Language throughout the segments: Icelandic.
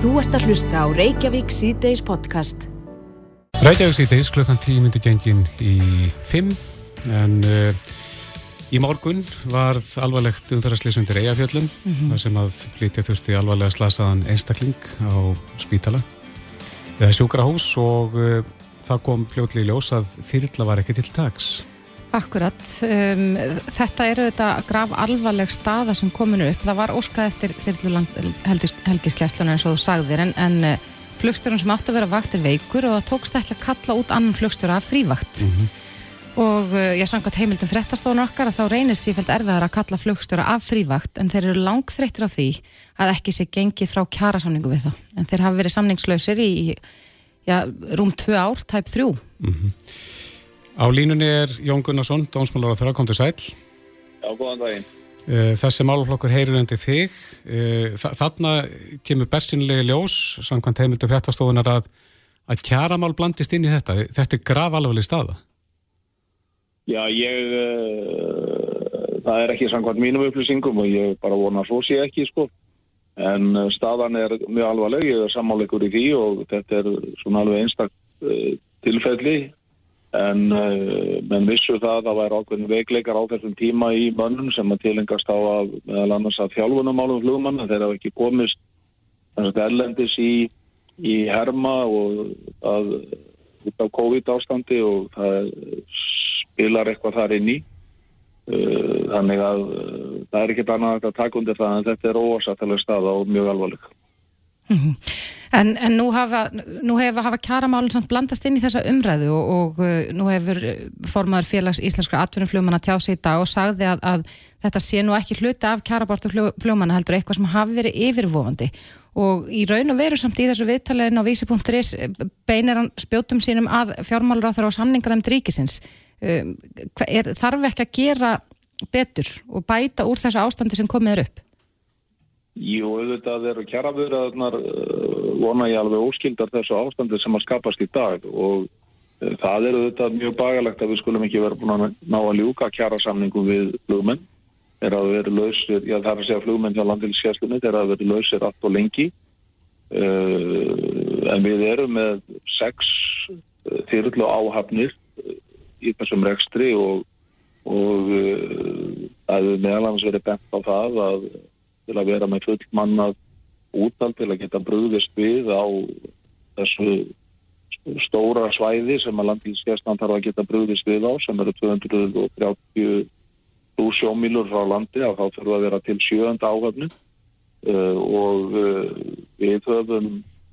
Þú ert að hlusta á Reykjavík síðdeis podcast. Reykjavík síðdeis klukkan 10 myndi gengin í 5 en uh, í morgun varð alvarlegt umferðarslýsundir eigafjöllum mm -hmm. þar sem að flytja þurfti alvarlega slasaðan einstakling á spítala eða sjúkrahús og uh, það kom fljóðlega í ljós að þyrla var ekki til tags. Akkurat, um, þetta eru þetta graf alvarleg staða sem kominu upp. Það var óskað eftir helgiskesslunum eins og þú sagðir en, en uh, flugstjórun sem átti að vera vaktir veikur og það tókst ekki að kalla út annan flugstjóra af frívakt. Mm -hmm. Og ég sangat heimildum fréttastofun okkar að þá reynist sífælt erfiðar að kalla flugstjóra af frívakt en þeir eru langþreyttir á því að ekki sé gengið frá kjærasamningu við það. En þeir hafi verið samningslausir í já, rúm tvö ár, tæp þrjú. Mm -hmm. Á línunni er Jón Gunnarsson, dónsmálar á þeirra, kom til sæl. Já, góðan daginn. Eh, þessi málflokkur heyrir undir þig. Eh, þarna kemur bersinlega ljós, samkvæmt heimildu fréttastofunar, að, að kjaramál blandist inn í þetta. Þetta er grav alveg staða. Já, ég, uh, það er ekki samkvæmt mínum upplýsingum og ég bara vona svo sé ekki, sko. En staðan er mjög alvarleg, ég er sammáleikur í því og þetta er svona alveg einstak tilfelli en uh, menn vissu það að það væri ákveðin veikleikar á þessum tíma í mönnum sem að tilengast á að meðal annars að þjálfunumálum flugmanna. Þeir hafa ekki komist erlendis í, í herma og að út af COVID ástandi og það spilar eitthvað þar inn í. Uh, þannig að uh, það er ekkit annað að taka undir það en þetta er óarsættilega staða og mjög alvarleg. -hmm. En, en nú, hafa, hafa kjaramálinn samt blandast inn í þessa umræðu og, og uh, nú hefur formadur félags íslenskra atvinnufljóman að tjá sig í dag og sagði að, að þetta sé nú ekki hluti af kjarabortu fljóman heldur eitthvað sem hafi verið yfirvofandi og í raun og veru samt í þessu viðtalegin á vísi.is beinir hann spjótum sínum að fjármálur á þar á samningar um dríkisins um, er, þarf ekki að gera betur og bæta úr þessu ástandi sem komið er upp? Jú, auðvitað eru kjaraverðarnar uh, vona ég alveg óskildar þessu ástandi sem að skapast í dag og uh, það eru auðvitað mjög bagalegt að við skulum ekki vera búin að ná að ljúka kjarasamningu við flugmenn. Er að vera lausir, já það er að segja flugmenn hjá landilskjæslunni, er að vera lausir allt og lengi. Uh, en við erum með sex uh, þyrrlu áhafnir uh, í þessum rekstri og, og það hefur meðal hans verið bent á það að til að vera með full mannað útal til að geta brúðist við á þessu stóra svæði sem að landilskestan þarf að geta brúðist við á sem eru 230 sjómílur frá landi að þá þurfa að vera til sjönda áhafnu uh, og uh, við höfum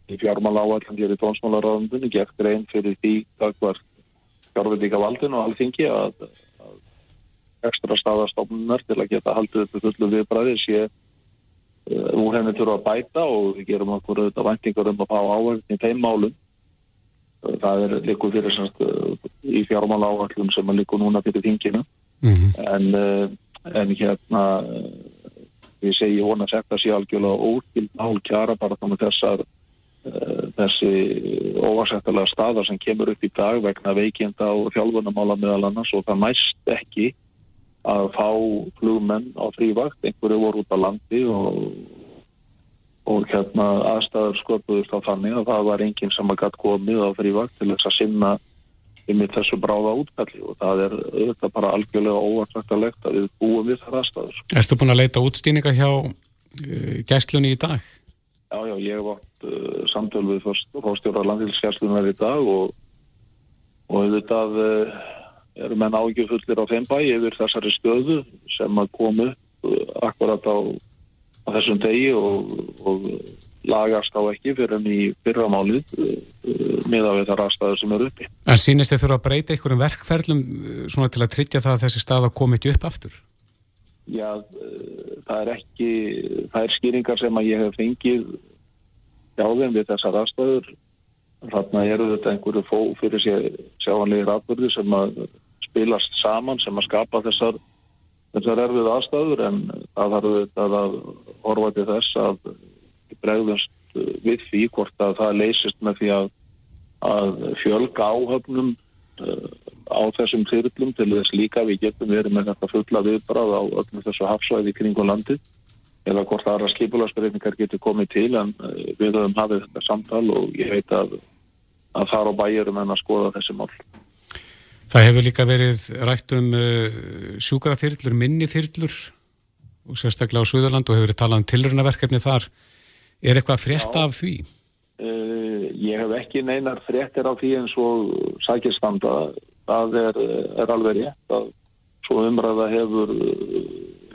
í fjármála áallan hér í tónsmálaráðundunni gert reyn fyrir því það var fjárveitíka valdin og alþingi að, að ekstra staðastofnunar til að geta haldið þetta fullu viðbræði sé Eh, úr henni þurfa að bæta og við gerum okkur auðvitað væntingar um að fá áhengni í þeim málum. Það er líkuð fyrir semst eh, í fjármála áhengum sem er líkuð núna fyrir þinginu. Mm -hmm. en, en hérna ég segi hún að setja sér algjörlega ótild nál kjara bara þannig þessar þessi óvarsættilega staðar sem kemur upp í dag vegna veikinda og þjálfunamála meðal annars og það mæst ekki að fá flugmenn á frívakt, einhverju voru út á landi og, og hérna aðstæður sköpuðust á þannig að það var enginn sem að gætt komið á frívakt til þess að sinna yfir þessu bráða útkalli og það er auðvitað bara algjörlega óvartræktalegt að við búum við þar aðstæður. Erstu búin að leita útstýninga hjá uh, gæstlunni í dag? Já, já, ég hef átt uh, samtöl við fórstjóra landilsgæslunar í dag og, og auðvitað uh, eru menn ágjöfullir á þeim bæ yfir þessari stöðu sem að komu uh, akkurat á, á þessum degi og, og lagast á ekki fyrir enn í fyrramálið uh, uh, með að við þar aðstæðu sem eru uppi. En sínist þið þurfa að breyta einhverjum verkferðlum svona til að tryggja það að þessi stað að koma ekki upp aftur? Já, það er ekki, það er skýringar sem að ég hef fengið þeim við þessar aðstæður. Þarna eru þetta einhverju fó fyrir sjáanlegir atbyrði sem að spilast saman sem að skapa þessar, þessar erfið aðstæður en það þarf þetta að horfa til þess að bregðast við því hvort að það leysist með því að, að fjölga áhöfnum uh, á þessum þyrlum til þess líka við getum verið með þetta fulla viðbrað á öllum þessu hafsvæði kring og landi eða hvort aðra skipularsbreytingar getur komið til en uh, við höfum hafið þetta samtal og ég veit að, að þar á bæjurum en að skoða þessi mál. Það hefur líka verið rætt um uh, sjúkaraþyrlur, minniþyrlur og sérstaklega á Suðurland og hefur verið talað um tilrönaverkefni þar. Er eitthvað frétta af því? Uh, ég hef ekki neinar fréttir af því eins og sækistanda. Það er, er alveg rétt að svo umræða hefur,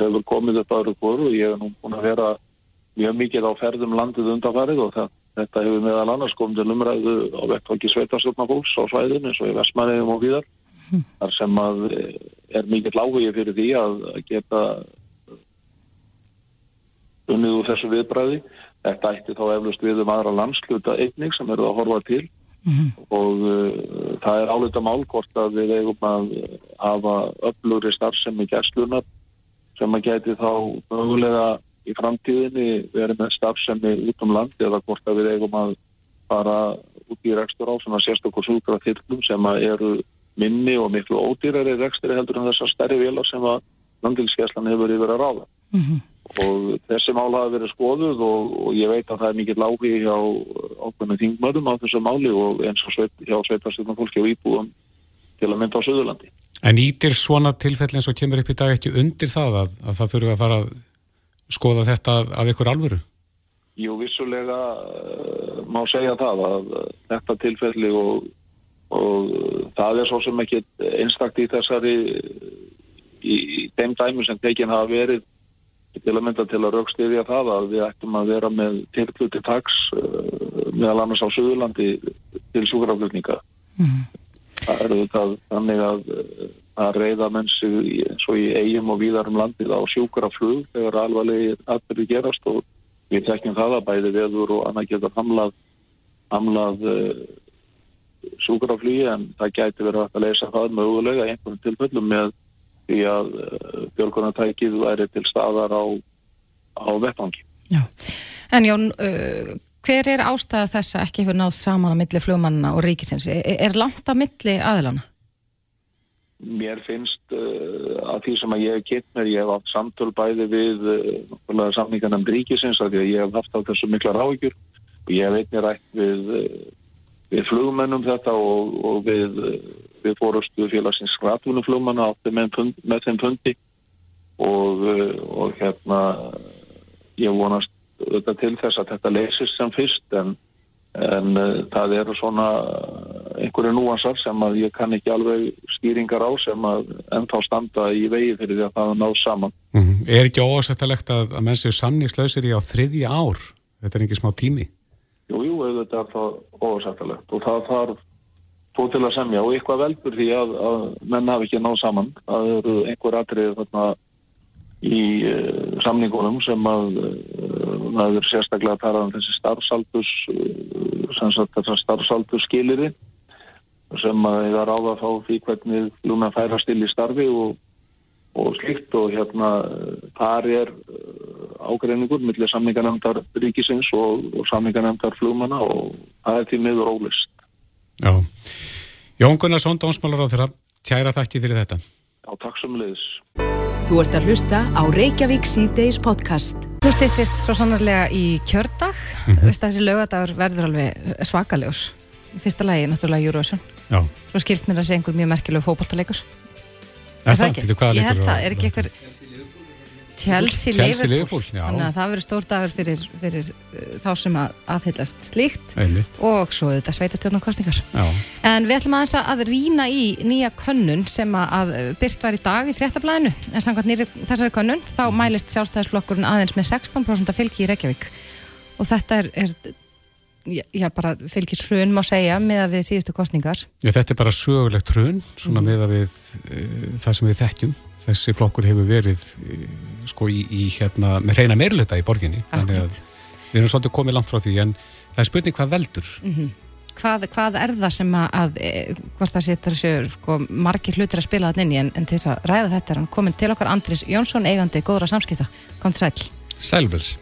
hefur komið upp aðra kvöru og ég hef nú búin að vera mjög mikið á ferðum landið undanfarið og það, þetta hefur meðal annars komið til umræðu á vettfólki sveitarstjórnafólks á svæðin eins og í Vestmanniðum og víðar þar sem að eh, er mikill áhugi fyrir því að geta unnið úr þessu viðbræði. Þetta ætti þá eflust við um aðra landsluta einnig sem eru að horfa til mm og uh, það er álita málkort að við eigum að hafa öflugri starfsemi gæslunar sem að geti þá mögulega í framtíðinni verið með starfsemi út um landi eða hvort að við eigum að fara út í rekstur á svona sérstaklega súkra þyrlum sem að eru minni og miklu ódýrari rekstri heldur en þessar stærri vilar sem að landilskeslan hefur yfir að ráða. Mm -hmm. Og þessi mál hafa verið skoðuð og, og ég veit að það er mikill áhugi hjá ákveðinu þingmöðum á þessu máli og eins og sveit, hjá sveitarstjórnum fólki á íbúðum til að mynda á Suðurlandi. En ítir svona tilfelli eins og kemur upp í dag ekki undir það að, að það þurfa að fara að skoða þetta af ykkur alvöru? Jú, vissulega uh, má segja það að uh, þetta tilfelli og og það er svo sem ekki einstakt í þessari í, í þeim dæmi sem tekin hafa verið til að mynda til að raukstiðja það að við ættum að vera með tilkluti taks uh, meðal annars á Suðurlandi til sjúkraflutninga mm. það eru þetta þannig að að reyða mennsi eins og í eigum og víðarum landið á sjúkraflug þegar alvarlega aðbyrði gerast og við tekjum það að bæði veður og annað geta hamlað hamlað uh, sjúkraflýi en það gæti verið að leysa það mögulega einhvern tilfellum með því að uh, björgunartækið væri til staðar á, á vettangi. Já, en Jón, uh, hver er ástæða þess að ekki hefur náð saman á milli flugmannina og ríkisins? Er, langt að milli aðlana? Mér finnst uh, að því sem að ég hef kitt mér, ég hef haft samtöl bæði við uh, samningarnam ríkisins að ég hef haft á þessu mikla ráðgjur og ég hef einnig rætt við við flugmennum þetta og, og við, við fórustu félagsins skratfunuflugmanna átti með, með þeim fundi og, og hérna ég vonast þetta til þess að þetta leysist sem fyrst en, en það eru svona einhverju núansar sem að ég kann ekki alveg stýringar á sem að ennþá standa í vegi fyrir því að það náð saman. Mm -hmm. Er ekki ósættilegt að, að menn séu samningslausir í á þriðji ár? Þetta er ekki smá tími? Jú, jú, auðvitað er það ósættilegt og það þarf tó til að semja og eitthvað veldur því að, að menn hafi ekki náð saman. Það eru einhver atrið þarna í uh, samningunum sem að uh, það er sérstaklega að tala um þessi starfsaldus, uh, þessar starfsaldus skiliri sem að það áða að fá því hvernig lúna færast til í starfi og og slikt og hérna þar er uh, ágreiningur millir samningarnemndar ríkisins og, og samningarnemndar flugmanna og það er til miður ólist. Já. Jón Gunnarsson, dónsmálar á þeirra, tjæra þakki fyrir þetta. Já, takk sem leiðis. Þú ert að hlusta á Reykjavík C-Days podcast. Þú styrtist svo sannarlega í kjördag. Mm -hmm. Þessi lögadagur verður alveg svakalegur. Í fyrsta lagi, náttúrulega, Júruvæsson. Já. Svo skilst mér að segja einhver mjög merkilegu fókbaltalegur. Er það ekki? Ég held það, er ekki eitthvað Chelsea Liverpool? Þannig að það verður stór dagur fyrir, fyrir uh, þá sem að aðhyllast slíkt. Einmitt. og svo þetta sveitartjórnum kostningar en við ætlum aðeins að rýna í nýja könnun sem að byrt var í dag í fréttablaðinu. En samkvæmt nýri þessari könnun þá mælist sjálfstæðisflokkurinn aðeins með 16% fylgi í Reykjavík. Og þetta er, er já, bara fylgis hrun má segja með að við síðustu kostningar já, Þetta er bara sögulegt hrun svona mm. með að við uh, það sem við þekkjum. Þessi flokkur hefur verið uh, sko í, í hérna með reyna meirluta í borginni. Að við erum svolítið komið langt frá því en það er spurning hvað veldur. Mm -hmm. hvað, hvað er það sem að, að e, hvort það setur sér sko, margir hlutir að spila þannig en, en til þess að ræða þetta er hann komin til okkar Andris Jónsson eigandi góðra samskipta. Kom til sæl Sælvels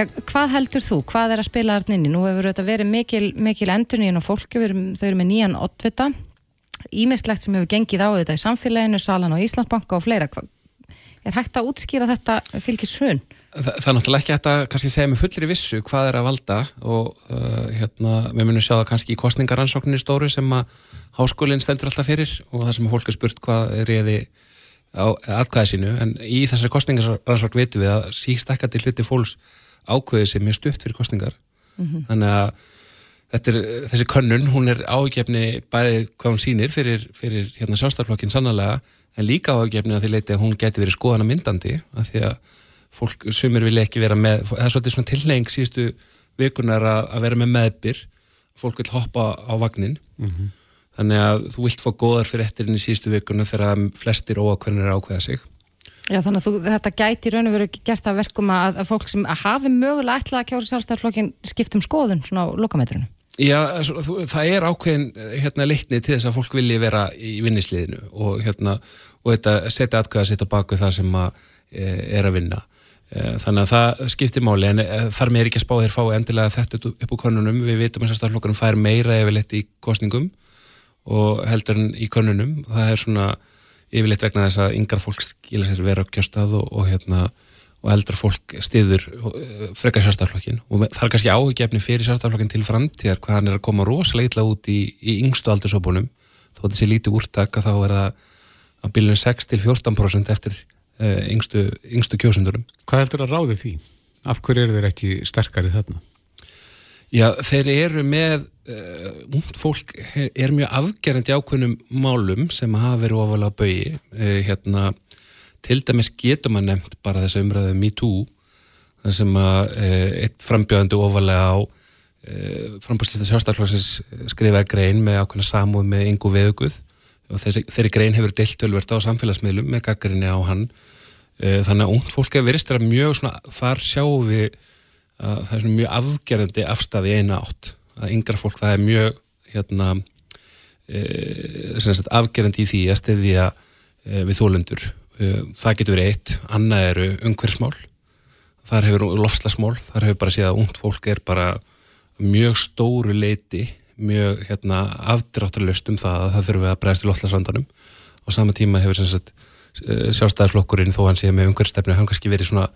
Ja, hvað heldur þú? Hvað er að spila þarna inni? Nú hefur þetta verið mikil, mikil endurníðin á fólki, erum, þau eru með nýjan oddvita, ímislegt sem hefur gengið á þetta í samfélaginu, Salan og Íslandsbanka og fleira. Er hægt að útskýra þetta fylgis hrun? það, það er náttúrulega ekki hægt að kannski segja með fullir í vissu hvað er að valda og uh, hérna, við munum sjá það kannski í kostningaransókninni stóru sem að háskólinn stendur alltaf fyrir og það sem fólk er spurt hvað er ég á atkvæði sínu en í þessari kostningaransókn veitum við að síkstakkati hluti fólks ákveði sem er stutt fyrir kostningar mm -hmm. þannig að er, þessi könnun, hún er ágefni bæði hvað hún sýnir fyrir, fyrir hérna, sjálfstaflokkin sannlega en líka ágefni að því leiti að hún geti verið skoðana myndandi af því að fólk sumir vilja ekki vera með, það er svolítið svona tilheng síðustu vikunar að, að vera með meðbyr fólk vil hoppa á vagnin mm -hmm. þannig að þú vilt fá góðar fyrir ettirinn í síðustu vikuna þegar flestir óakvörnir ákveða sig Já þannig að þú, þetta gæti raun og veru gert að verkum að, að fólk sem að hafi mögulega ætlað að kjóra sjálfstæðarflokkin skiptum skoðun svona á lokametrinu Já, það er ákveðin hérna, leitni til þess að fólk vilji vera í vinnisliðinu og, hérna, og þetta, setja atkvæða sitt á baku það sem að, e, er að vinna. E, þannig að það skiptir máli en e, þar með er ekki að spá þeir fá endilega þetta upp úr konunum. Við vitum að staflokkarum fær meira yfirleitt í kostningum og heldur en í konunum. Það er svona yfirleitt vegna þess að yngar fólk skilja sér vera á kjöstað og, og hérna og eldra fólk stiður eh, frekar sjálfstaflokkin og það er kannski áhugjefni fyrir sjálfstaflokkin til framtíðar hvað hann er að koma rosalega illa út í, í yngstu aldursópunum þó að þessi líti úrtaka þá er það að byrjum 6-14% eftir uh, yngstu, yngstu kjósundurum. Hvað heldur að ráði því? Af hverju eru þeir ekki sterkari þarna? Já, þeir eru með ungd fólk er mjög afgerandi ákveðnum málum sem hafa verið ofalega bögi uh, hérna til dæmis getur maður nefnt bara þess að umræðu Me Too þar sem að e, eitt frambjöðandi ofalega á frambúrslista sjástarflóksins skrifaði grein með ákveðna samúð með yngu veðuguð. Og þessi, þeirri grein hefur deilt tölverta á samfélagsmiðlum með gaggrinni á hann. Þannig að ungd fólk hefur verið styrra mjög svona, þar sjáum við að það er mjög afgerandi afstæði eina átt að yngra fólk það er mjög hérna afgerandi í því að stiðja við þólundur Eh, það getur verið eitt, annað eru umhverfsmál, þar hefur lofslagsmál, þar hefur bara séð að ungt fólk er bara mjög stóru leiti, mjög hérna, afdráttarlöst um það að það þurfum við að bregðast í lofslagsvandanum og sama tíma hefur eh, sjálfstæðarflokkurinn þó hann séð með umhverfstefnu hann kannski verið svona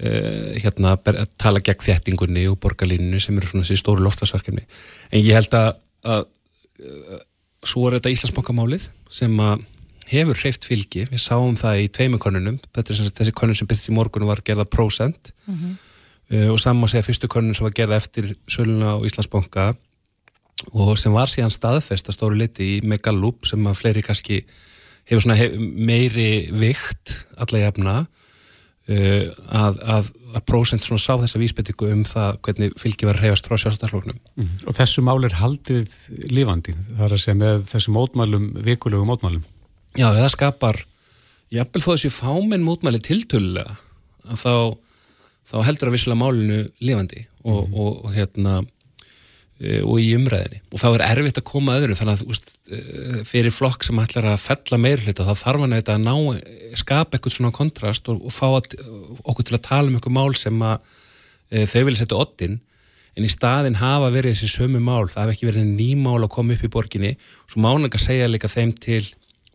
uh, hérna að tala gegn þéttingunni og borgarlíninu sem eru svona þessi stóru lofslagsverkefni en ég held að, að, að svo er þetta Íslandsbankamálið sem að hefur hreift fylgi, við sáum það í tveimukonunum, þetta er sem sagt þessi konun sem byrðt í morgun var gerða prosent mm -hmm. uh, og saman segja fyrstu konun sem var gerða eftir söluna á Íslandsbanka og sem var síðan staðfest að stóru liti í Megalup sem að fleiri kannski hefur svona hef, meiri vikt alla jafna uh, að, að, að prosent svona sá þessa vísbyttingu um það hvernig fylgi var reyfast frá sjálfstafloknum. Mm. Og þessu mál er haldið lifandi, það er að segja með þessu mótmælum, vikulegu mótmælum. Já, það skapar jafnvel þó þessi fáminn mútmæli tiltölulega að þá, þá heldur að visslega málinu lifandi og, mm. og, og hérna og í umræðinni og þá er erfitt að koma öðru þannig að úst, e, fyrir flokk sem ætlar að fella meir hluta þá þarf hann að ná, skapa eitthvað svona kontrast og, og fá að, okkur til að tala um eitthvað mál sem að e, þau vilja setja oddin en í staðin hafa verið þessi sömu mál það hef ekki verið nýmál að koma upp í borginni. Og svo mánlega segja líka þeim til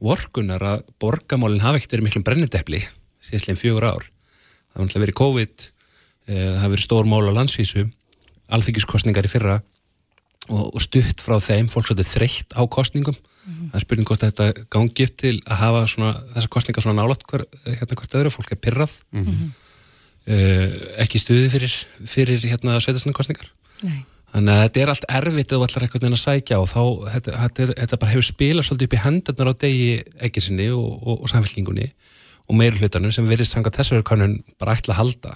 vorkunar að borgamálinn hafa ekkert verið miklum brennendepli síðastleginn fjögur ár. Það hafa verið COVID, eh, það hafa verið stór mál á landsvísu, alþyggiskostningar í fyrra og, og stutt frá þeim, fólk svolítið þreytt á kostningum. Mm -hmm. Það er spurning hvort þetta gangi upp til að hafa svona, þessa kostningar svona nálat hver, hérna hvert öðru, fólk er pyrrað, mm -hmm. uh, ekki stuði fyrir, fyrir hérna sveitastunni kostningar. Nei. Þannig að þetta er allt erfitt að þú ætlar einhvern veginn að sækja og þá, þetta, þetta, er, þetta bara hefur spilað svolítið upp í hendarnar á degi ekki sinni og, og, og samfélkingunni og meir hlutanum sem verið sanga þessari kannun bara ætla að halda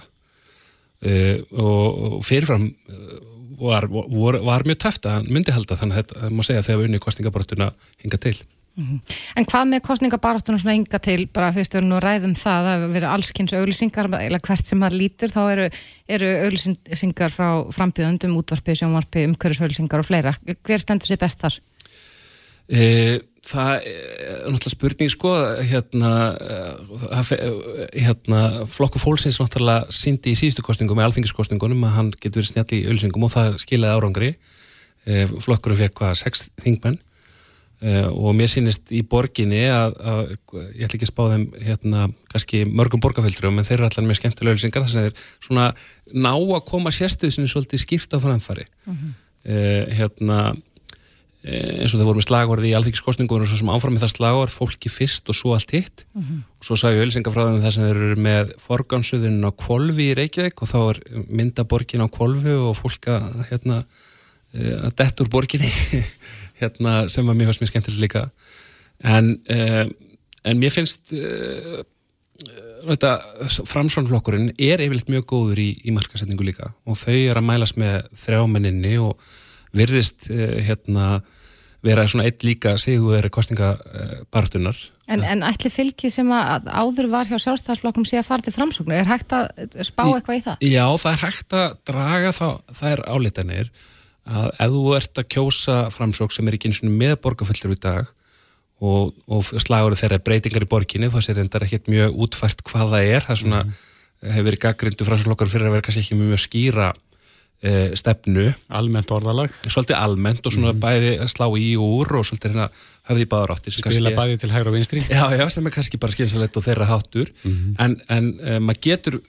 uh, og, og fyrirfram uh, var, var, var mjög tæft að hann myndi halda þannig að má segja þegar við unni kostningabortuna hinga til. Mm -hmm. En hvað með kostningabaráttunum svona ynga til, bara fyrst erum nú að ræðum það að vera allskynns auglýsingar eða hvert sem maður lítur, þá eru, eru auglýsingar frá frambjöðundum útvarpi, sjónvarpi, umhverjusauglýsingar og fleira hver stendur sér best þar? E, það er náttúrulega spurning sko hérna, e, hérna flokku fólksins náttúrulega síndi í síðustu kostningum með alþingiskostningunum að hann getur verið snjall í auglýsingum og það skilaði árangri. E, flokkurum fekk hvað, sex þingmenn. Og mér sýnist í borginni að, að ég ætla ekki að spá þeim hérna, kannski mörgum borgarfjöldrum en þeir eru allar mjög skemmtilega auðvisingar þess að þeir svona ná að koma sérstuðsinu svolítið skýrt á framfari mm -hmm. hérna eins og það voru með slagvarði í alþykkiskostningunum og svo sem áfram með það slagvarð, fólki fyrst og svo allt hitt mm -hmm. og svo sagði Ölsinga frá þeim þess að þeir eru með forgansuðun á kvolvi í Reykjavík og þá er myndaborgin á kvolvi og fólk að hérna að dettur borginni hérna, sem var mjög mjög skemmtilega líka en, uh, en mér finnst framsvonflokkurinn er yfirleitt mjög góður í, í markasetningu líka og þau er að mælast með þrjámenninni og virðist uh, hérna vera svona eitt líka sigurveri kostningabartunar. En, en ætli fylgið sem að áður var hjá sjálfstæðarsflokkum sé að fara til framsóknu, er hægt að spá eitthvað í það? Já, það er hægt að draga þá, það er álitanir að ef þú ert að kjósa framsók sem er ekki eins og með borgarfullur í dag og, og slagur þeirra breytingar í borginni, þá sér þetta ekkert mjög útfært hvað það er, það er svona mm. hefur verið gaggrindu framsóklokkar fyrir að vera kannski ekki mjög skýra e, stefnu. Almennt orðalag. Svolítið almennt og svona mm. bæði slá í úr og svolítið hérna hafði í báðar átti. Spila kannski, bæði til hægra og vinstri. Já, já, sem er kannski bara skynsalett og þeirra hátur, mm. en, en e, maður getur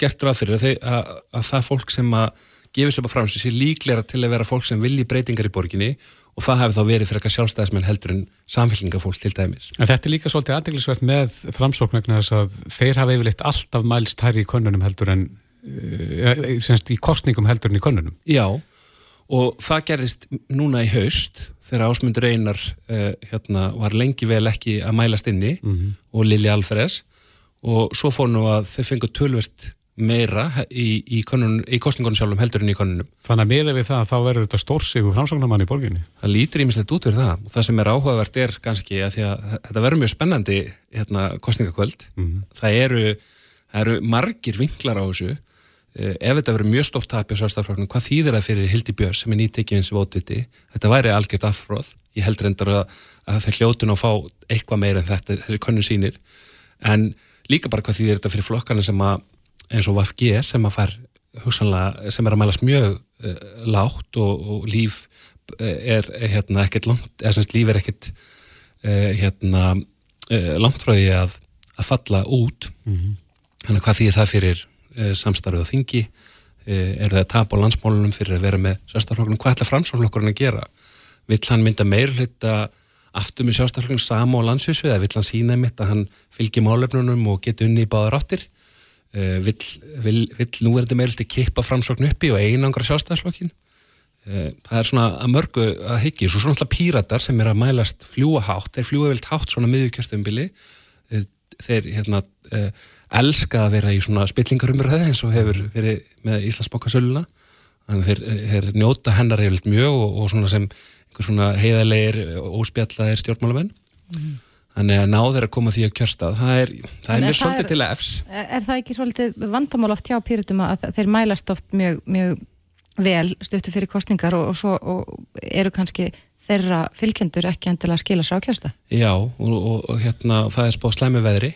gert ráð fyrir að, að, að það fólk sem að gefið sér bara fram sem sé líklega til að vera fólk sem vilji breytingar í borginni og það hefði þá verið fyrir eitthvað sjálfstæðismenn heldur en samfélgningafólk til dæmis. En þetta er líka svolítið aðdeglisvert með framsóknarna þess að þeir hafa yfirleitt alltaf mælst hær í konunum heldur en semst í kostningum heldur en í konunum. Já, og það gerðist núna í haust þegar Ásmundur Einar uh, hérna, var lengi vel ekki að mælast inni mm -hmm. og Lili Alferes og svo fór nú að þeir fengu tölvert meira í, í, í kostningunum sjálfum heldur en í konunum. Þannig að meira við það þá verður þetta stórsíku framsóknarmann í borginni? Það lítur ímislegt út fyrir það og það sem er áhugavert er kannski að, að þetta verður mjög spennandi hérna, kostningakvöld. Mm -hmm. það, eru, eru margir vinklar á þessu eh, ef þetta verður mjög stórt tapja sérstafloknum, hvað þýðir það fyrir Hildi Björns sem er nýttekið eins og vótviti? Þetta væri algjört afróð. Ég held reyndar að, að þeir hljótun og fá eitthvað meira en þetta, þessi konnun sínir en líka bara hvað þýðir þetta fyrir flokkana sem að eins og VFG sem að fær hugsanlega, sem er að mælast mjög uh, lágt og, og líf eh, er hérna ekkert langt, eða semst líf er ekkert uh, hérna uh, langt frá því að, að falla út mm -hmm. þannig að hvað þýðir það fyrir samstarfið á þingi er það að tapa á landsmálunum fyrir að vera með sjálfstaflokkurinn, hvað ætla framsáflokkurinn að gera? Vill hann mynda meir hluta aftur með sjálfstaflokkurinn sama á landsvísu eða vill hann sína mitt að hann fylgji málefnunum og geti unni í báðar áttir? Uh, vill, vill, vill nú er þetta að kippa framsókn uppi og einangra sjálfstæðslokkin eh, það er svona að mörgu að hyggja, svo svona alltaf píratar sem er að mælast fljúa hátt, þeir fljúa vilt hátt svona miðugkjörtumbili uh, þeir hérna elska að vera í svona spillingarumröðu eins og hefur verið með Íslandsbókasöluna þannig þeir, þeir njóta hennar hefur mjög og, og svona sem svona heiðarleir óspjallaðir stjórnmálamenn mm. Þannig að ná þeir að koma því að kjörstað, það er, það er mér svolítið til að efs. Er það ekki svolítið vandamál oft hjá pýrutum að þeir mælast oft mjög, mjög vel stöttu fyrir kostningar og, og, svo, og eru kannski þeirra fylgjendur ekki endilega að skila sér á kjörstað? Já, og, og hérna það er spáð slæmi veðri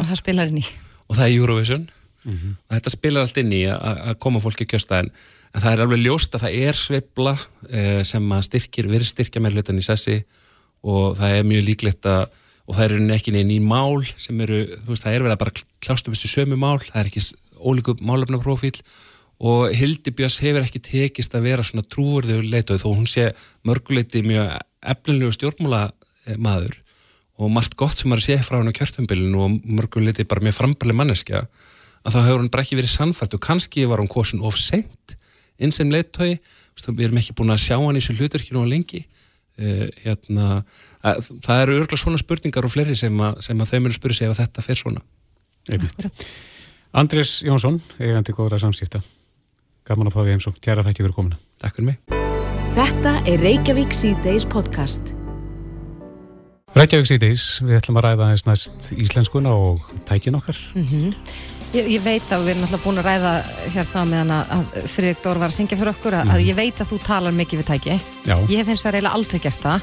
og það spilar inn í. Og það er Eurovision. Mm -hmm. og þetta spilar allt inn í að koma fólki kjörstað en, en það er alveg ljóst að það er sveibla eh, sem að styrkir, verið styrkja með hlutan í sessi. Og það er mjög líklegt að og það eru ekki neina í mál sem eru, þú veist, það er verið að bara klástu þessu sömu mál, það er ekki ólíku málefnaprófíl og Hildi Björns hefur ekki tekist að vera svona trúurðu leituð þó hún sé mörguleiti mjög eflinlegu stjórnmála maður og margt gott sem maður sé frá hann á kjörtumbilinu og mörguleiti bara mjög frambali manneskja að þá hefur hann bara ekki verið sannfært og kannski var hann kosin of sent eins sem leittói, við erum ekki búin að sjá hann í þessu hluturkinu á lengi. Uh, hérna, að, það eru örgla svona spurningar og fleiri sem, a, sem að þau munu spyrja sig ef þetta fer svona. Andrés Jónsson eigandi góðra samskipta. Gaman að fá því eins og kæra þætti fyrir komuna. Takk fyrir mig. Þetta er Reykjavík C-Days podcast Reykjavík C-Days við ætlum að ræða eins næst íslenskuna og tækin okkar mm -hmm. Ég, ég veit að við erum alltaf búin að ræða hérna meðan að Friðrik Dór var að syngja fyrir okkur að, mm. að mhm. ég veit að þú talar mikið við tæki Já. ég eins og eiginlega aldrei gæst það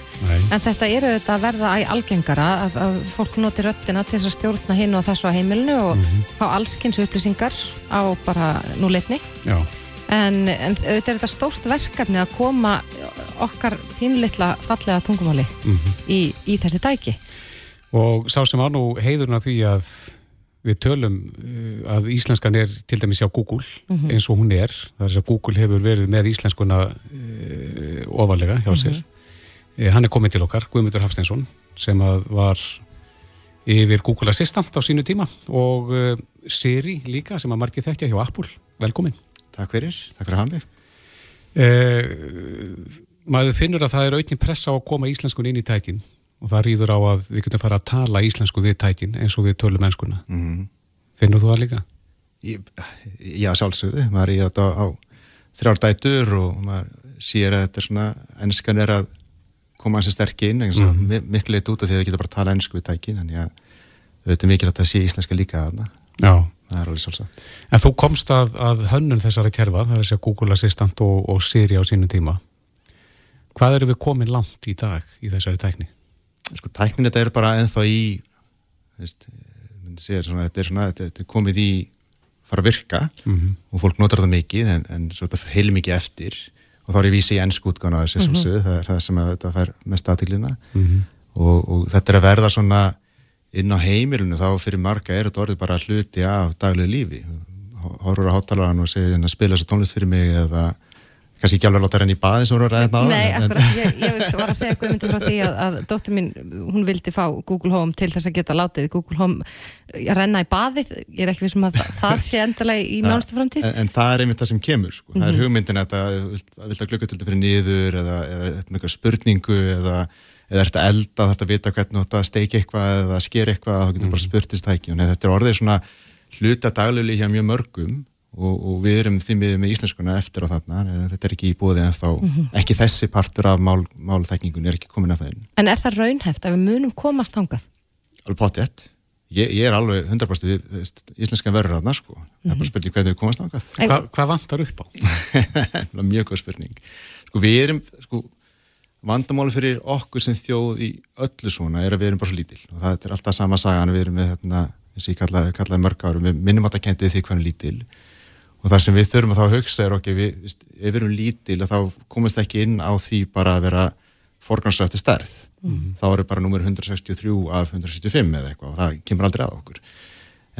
en þetta eru þetta að verða æg algengara að, að fólk noti röttina til að stjórna hinn og þessu á heimilinu og mm -hmm. fá allskynns upplýsingar á bara núleitni En, en auðvitað er þetta stórt verkefni að koma okkar pínlitla fallega tungumáli í, í þessi dæki. Og sá sem var nú heiðurinn að því að við tölum uh, að íslenskan er til dæmis hjá Google eins og hún er. Það er að Google hefur verið með íslenskuna uh, ofalega hjá sér. Uh, hann er komið til okkar, Guðmundur Hafsteinsson, sem að var yfir Google Assistant á sínu tíma og uh, Siri líka sem að margir þekkja hjá Apple. Velkomin. Takk fyrir, takk fyrir að mig. Uh, maður finnur að það er aukin pressa á að koma íslenskun inn í tækin og það rýður á að við getum fara að tala íslensku við tækin eins og við tölum ennskuna. Mm. Finnur þú það líka? Ég, já, sjálfsögðu, maður er í þetta á þrjár dætur og maður sér að þetta er svona, ennskan er að koma hansi sterk inn, mm. Mhm. miklu leitt út af því að við getum bara að tala ennsku við tækin, en já, þetta er mikilvægt að sé íslenska líka þarna, Já. Það er alveg sjálfsagt. En þú komst að, að hönnun þessari kerfa, það er að segja Google Assistant og, og Siri á sínum tíma. Hvað eru við komin langt í dag í þessari tækni? Sko, tæknin þetta er bara ennþá í, veist, svona, þetta er svona, þetta, þetta er komið í fara að virka Mhm. og fólk notar það mikið en, en þetta heil mikið eftir og þá er ég vísi í ennsku útgána þessi mm -hmm. það er það sem að þetta fær mest aðtiklina Mhm. og, og þetta er að verða svona inn á heimilinu þá fyrir marga er þetta orðið bara hluti af daglegu lífi horfur á hátalaran og segir hérna spila þessu tónlist fyrir mig eða kannski ekki alveg láta henni í baði sem hún var ræðin á Nei, akkurat, ég, ég var að segja Guðmundur frá því að, að dóttir mín, hún vildi fá Google Home til þess að geta látið Google Home að renna í baðið, ég er ekki vissum að það, sé endalega í nánustu framtíð. en, en það er einmitt það sem kemur sko. það er hugmyndin að það vilt að glukkutildi fyrir niður eða, eða eitthvað með spurningu eða, eða ert að elda þetta að vita hvernig að steikja eitthvað eða skera eitthvað þá getur bara spurtist tæki og þetta er orðið svona hluta daglöfli hjá mjög mörgum og, og við erum því miður með íslenskuna eftir á þarna eða þetta er ekki í búið en þá ekki þessi partur af mál, málþekningun er ekki komin að það inn En er það raunhæft að við munum komast þangað? alveg potið ég, ég er alveg 100% við, íslenskan verður þarna sko. Það er bara spurning hvernig við komast þangað. En- Hva, hvað vantar upp á? Það er mjög góð spurning. Sko við erum, sko, vandamáli fyrir okkur sem þjóð í öllu svona er að við erum bara svo lítil. Og það er alltaf sama sagan, við erum með þarna, eins og ég kallaði, kallaði mörg árum, við minnum að það kendið því hvernig lítil. Og það sem við þurfum að þá hugsa er okkur, við, veist, ef við erum lítil þá komast ekki inn á því bara að vera forgansrætti stærð. Þá eru bara nummer 163 af 175 eða eitthvað og það kemur aldrei að okkur.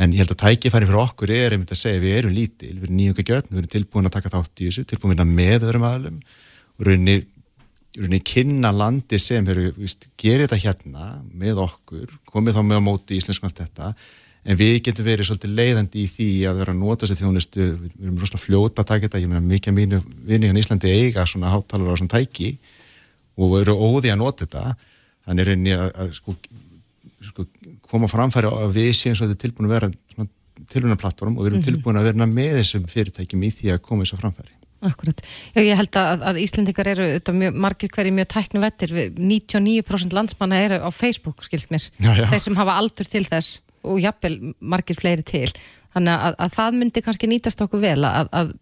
En ég held að tækifæri fyrir okkur er einmitt að segja við erum lítil, við erum nýjunga gjörn við erum tilbúin að taka þátt í þessu, tilbúin að með öðrum aðlum og rauninni kynna landi sem víst, gerir þetta hérna með okkur, komið þá með á móti í íslensku allt þetta, en við getum verið svolítið leiðandi í því að vera að nota þessi þjónustu, við við erum rosalega fljóta að taka þetta, ég meina mikið af mínu vinni hérna í Íslandi eiga svona hátalara á svona tæki og eru óði að nota þetta. Þannig er rauninni að, að sko, sko, koma framfæri að við séum svo þetta tilbúin að vera tilbúin að plattform og við erum tilbúin að vera með þessum fyrirtækjum í því að koma þessu framfæri Akkurat. Já, ég held að, að Íslendingar eru mjög, margir hverju mjög tæknu vettir 99% landsmanna eru á Facebook skilst mér, Já, já. þeir sem hafa aldur til þess og jafnvel margir fleiri til þannig að, að það myndi kannski nýtast okkur vel að, að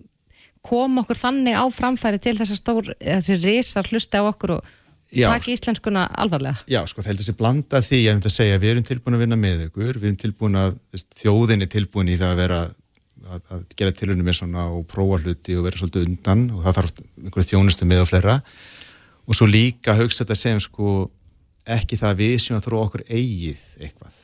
koma okkur þannig á framfæri til þess að stór þessi risar hlusta á okkur og Já. taka íslenskuna alvarlega Já, sko, það heldur þessi blanda því að, segja, við erum tilbúin að vinna með ykkur, við erum tilbúin að, þjóðin er tilbúin í það að vera að, að gera tilhörnum með svona og prófa hluti og vera svolítið undan og það þarf einhverju þjónustu með og fleira. Og svo líka hugsa þetta sem sko ekki það að við sem að þróa okkur eigið eitthvað.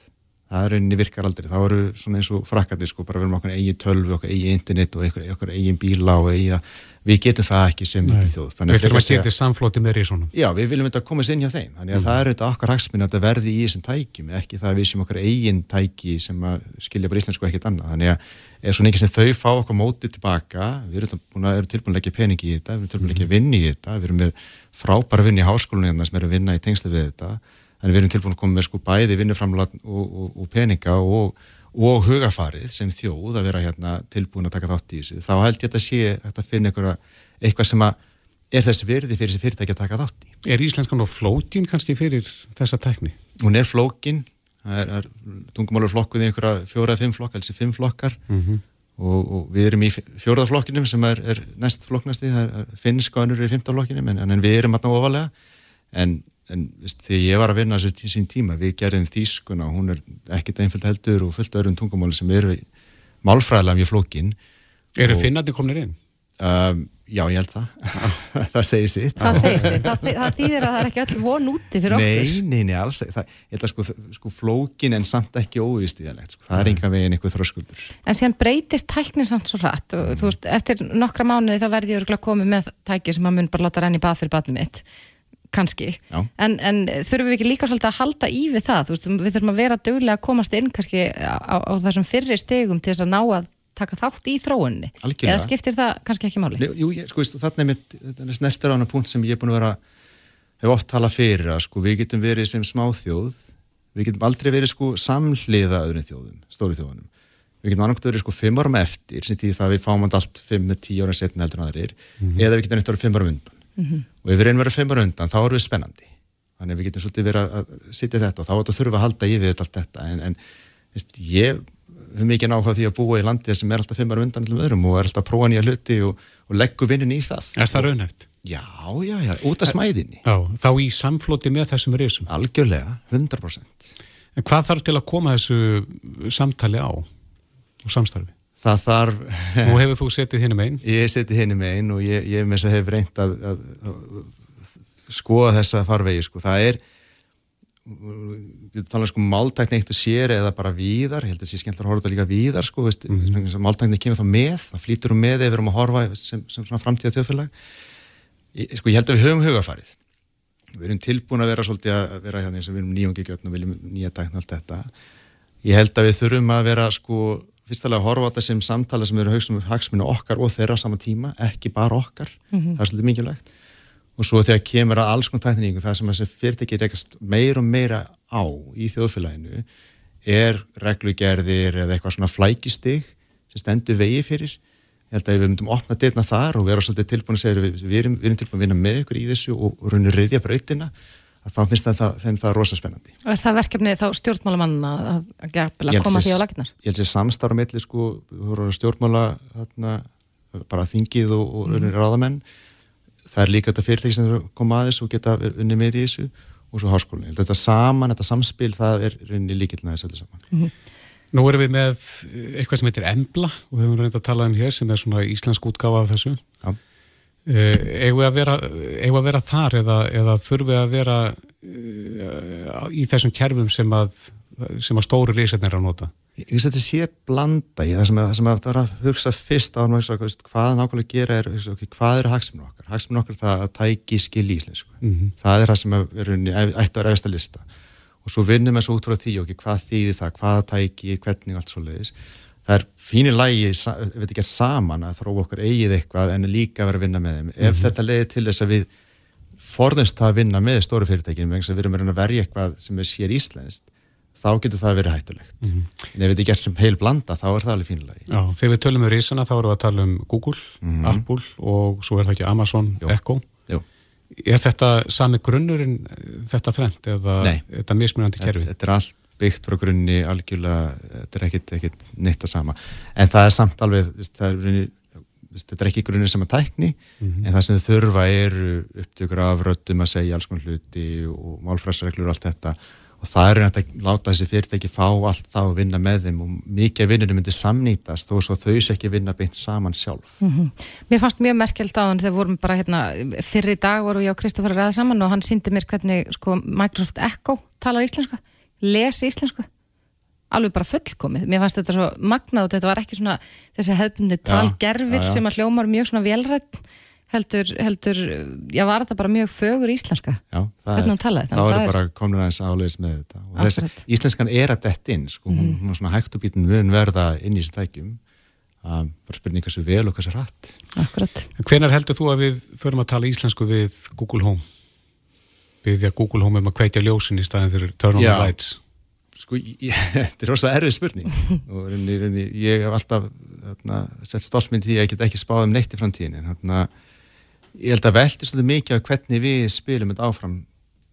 Það er rauninni virkar aldrei, þá eru svona eins og frakkandi sko, bara við erum okkur eigin tölvi, okkur eigin internet og okkur, eigin bíla og eigin, við getum það ekki sem lítið þjóð. Þannig Við þurfum að setja samflóti með risónum. Já, við viljum þetta komast inn hjá þeim. Þannig að það er þetta okkar hagsminn að þetta verði í þessum tækjum ekki það að við sem okkar eigin tæki sem að skilja bara íslensku ekkert annað. Þannig að ef svona ekki sem þau fá okkur mótið tilbaka við erum, að, erum tilbúin að leggja peningi í þetta við erum tilbúin að leggja vinni í þetta við erum með frábæra vinni í háskólinni hérna sem eru að vinna í tengslu við þetta. Þannig við erum tilbúin að koma með sko bæði vinnuframlag og, og, og peninga og, og hugafarið sem þjóð að vera hérna tilbúin að taka þátt í þessu þá held ég að þetta sé að finna eitthvað sem að er þess virði fyrir þessi fyrirtæki að taka þátt í. Er íslenskan og flótin kannski fyrir þessa tekni? Hún er flókin, það er, tungumálur flokkuð í einhverja fjóra, fimm flokkar, þessi fimm flokkar Mhm. og, og við erum í fjóraða flokkinum sem er, er næst flokknasti, það er finnsk og önnur er í fymta flokkinum en, en við erum alltaf ofalega en, en veist, þegar ég var að vinna þessi sín tíma, við gerðum þýskuna og hún er ekkit einföld heldur og fullt öðrum tungumáli sem eru málfræðilega mjög flókin Eru finnandi komnir inn? Um, já, ég held það. það segir sitt. Það segir sér, það, það þýðir að það er ekki öll von úti fyrir okkur. Nei, nei, nei, alls. Það, ég held að sko, sko flókin en samt ekki óvístíðalegt. Sko. Það er enga veginn einhver þröskuldur. En síðan breytist tæknin samt svo rætt og þú veist, eftir nokkra mánuði þá verði ég örgulega komið með tæki sem að mun bara láta renni bað fyrir badnum mitt kannski, en, en þurfum við ekki líka svolítið að halda í við það, veist, við þurfum að vera duglega að komast inn kannski á, á, þessum fyrri stegum til þess að ná að taka þátt í þróunni, Algjörlega. eða skiptir það kannski ekki máli? Jú, ég, sko, þarna er mitt, þetta er snertir á hana punkt sem ég er búin að vera, hef oft talað fyrir að sko, við getum verið sem smáþjóð, við getum aldrei verið sko samhliða öðrum þjóðum, stóri þjóðunum. Við getum annarkogt verið sko fimm árum eftir, sem því það við fáum allt fimm tíu ára setna heldur en aðrir, eða við getum neitt verið fimm árum undan. Og ef við reynum verið fimm árum undan, þá erum við spennandi. Þannig að við getum svolítið verið að að sitja þetta og þá er þetta þurfa að halda í við allt þetta. En, en veist, ég hef mikið náhuga því að búa í landi sem er alltaf árum undan allum öðrum og er alltaf að prófa nýja hluti og, og leggur vinnin í það. Er það raunhæft? Já, já, já, út af smæðinni. Já, þá í samflóti með þessum risum. Algjörlega, 100%. En hvað þarf til að koma þessu samtali á og samstarfi? Það þarf, Nú hefur þú setið hinn um einn. ég seti henni með einn og ég, ég með þess að hef reynd að, að, að skoða þessa farvegi, sko. Það er, við tala sko máltækni eitt og sér eða bara víðar, ég held að það sé skemmtilega að horfa líka víðar, sko, veist, mm -hmm. máltækni kemur þá með, það flýtur um með ef við erum að horfa sem, sem svona framtíða þjóðfélag. Sko, ég held að við höfum hugafarið. Við erum tilbúin að vera svolítið að vera hérna eins og við erum nýjungi gjötn og viljum nýja tækna allt þetta. Ég held að við þurfum að vera sko fyrstulega að horfa á þetta sem samtala sem eru haustum hagsminu okkar og þeirra á sama tíma, ekki bara okkar, það er svolítið mikilvægt. Og svo þegar kemur að alls konar tækningu það sem þessi fyrirtæki rekast meir og meira á í þjóðfélaginu er reglugerðir eða eitthvað svona flækistig sem stendur vegi fyrir. Ég held að við myndum opna dyrna þar og vera svolítið tilbúin að segja við, við, erum, við erum tilbúin að vinna með ykkur í þessu og, og raunir reyðja brautina þá finnst það, það, þeim það rosa spennandi Og er það verkefni þá stjórnmálamann að, að, að, að koma því á laginnar? ég held sér samstarf með sko, þú voru að stjórnmála þarna, bara þingið og, og mm. ráðamenn það er líka þetta fyrirtæki sem að koma að þessu og geta unni með í þessu og svo háskólinn, Ég held að þetta saman, þetta samspil það er rauninni líkillna þessu saman Nú erum við með eitthvað sem heitir Embla og við höfum reynd að tala um hér sem er svona íslensk útgáfa af þessu. Já. Uh, eigum við að vera, að vera þar eða, eða þurfum við að vera uh, í þessum kerfum sem að, sem að stóru risetnir er að nota? Ég finnst að þetta sé blanda í það sem, sem að er að hugsa fyrst á hvað nákvæmlega gera er okay, hvað eru hagsminn okkar? Hagsminn okkar það að tæki skil í íslensku. Mhm. Það er það sem er, að vera eftir að lista og svo vinnum við svo út frá því okay, hvað þýðir það, hvaða tæki, hvernig allt svo leiðis. Það er fínir lægi ef þetta er gert saman að þróa okkar eigið eitthvað en líka að vera að vinna með þeim. Ef þetta leiðir til þess að við forðumst það að vinna með stóru fyrirtækinu vegna að við erum að að verja eitthvað sem er sér íslenskt þá getur það verið hættulegt en ef þetta er gert sem heil blanda þá er það alveg fínilegi Já, þegar við tölum um risana þá erum við að tala um Google, Apple og svo er það ekki Amazon, Jú. Echo. Jú. Er þetta sami grunnurinn þetta þrend eða Nei. þetta mismunandi kerfi? þetta er allt byggt frá grunni algjörlega, þetta er ekkit, ekkit neitt að sama, en það er samt alveg það er runni, þetta er ekki grunni sem að tækni, en það sem þau þurfa eru upptökur af röddum að segja alls konar hluti og málfræsreglur og allt þetta. Og það er að láta þessi fyrirtæki fá allt það og vinna með þeim og mikið vinnunum myndi samnýtast þó svo þau sé ekki vinna beint saman sjálf. Mér fannst mjög merkjald á hann þegar vorum bara hérna, fyrir dag voru ég og Kristófur ræði saman og hann síndi mér hvernig sko, Microsoft Echo talar íslensku, lesi íslensku alveg bara fullkomið, mér fannst þetta svo magnað og þetta var ekki svona þessi hefðbundi já. sem að hljómar mjög svona velrætt heldur, heldur, já var þetta bara mjög fögur íslenska Já, það Hvernig hann talaði, þá þannig að eru það er- bara komin aðeins áleiðis með þetta og. Mhm. íslenskan er að dett inn sko, hún, hún er svona hægt og býtin mun verða inn í þessi tækjum um, bara spurning hversu vel og hversu rætt Akkurat. Hvenar heldur þú að við förum að tala íslensku við Google Home? Að Google Home um að kveitja ljósin í staðin fyrir turn on Já. the lights. Sko, þetta er rosalega erfið spurning og reyni, reyni, ég hef alltaf þarna, sett stoltmynd því að ég get ekki spáð um neitt í framtíðin en þarna, ég held að velti svolítið mikið á hvernig við spilum þetta áfram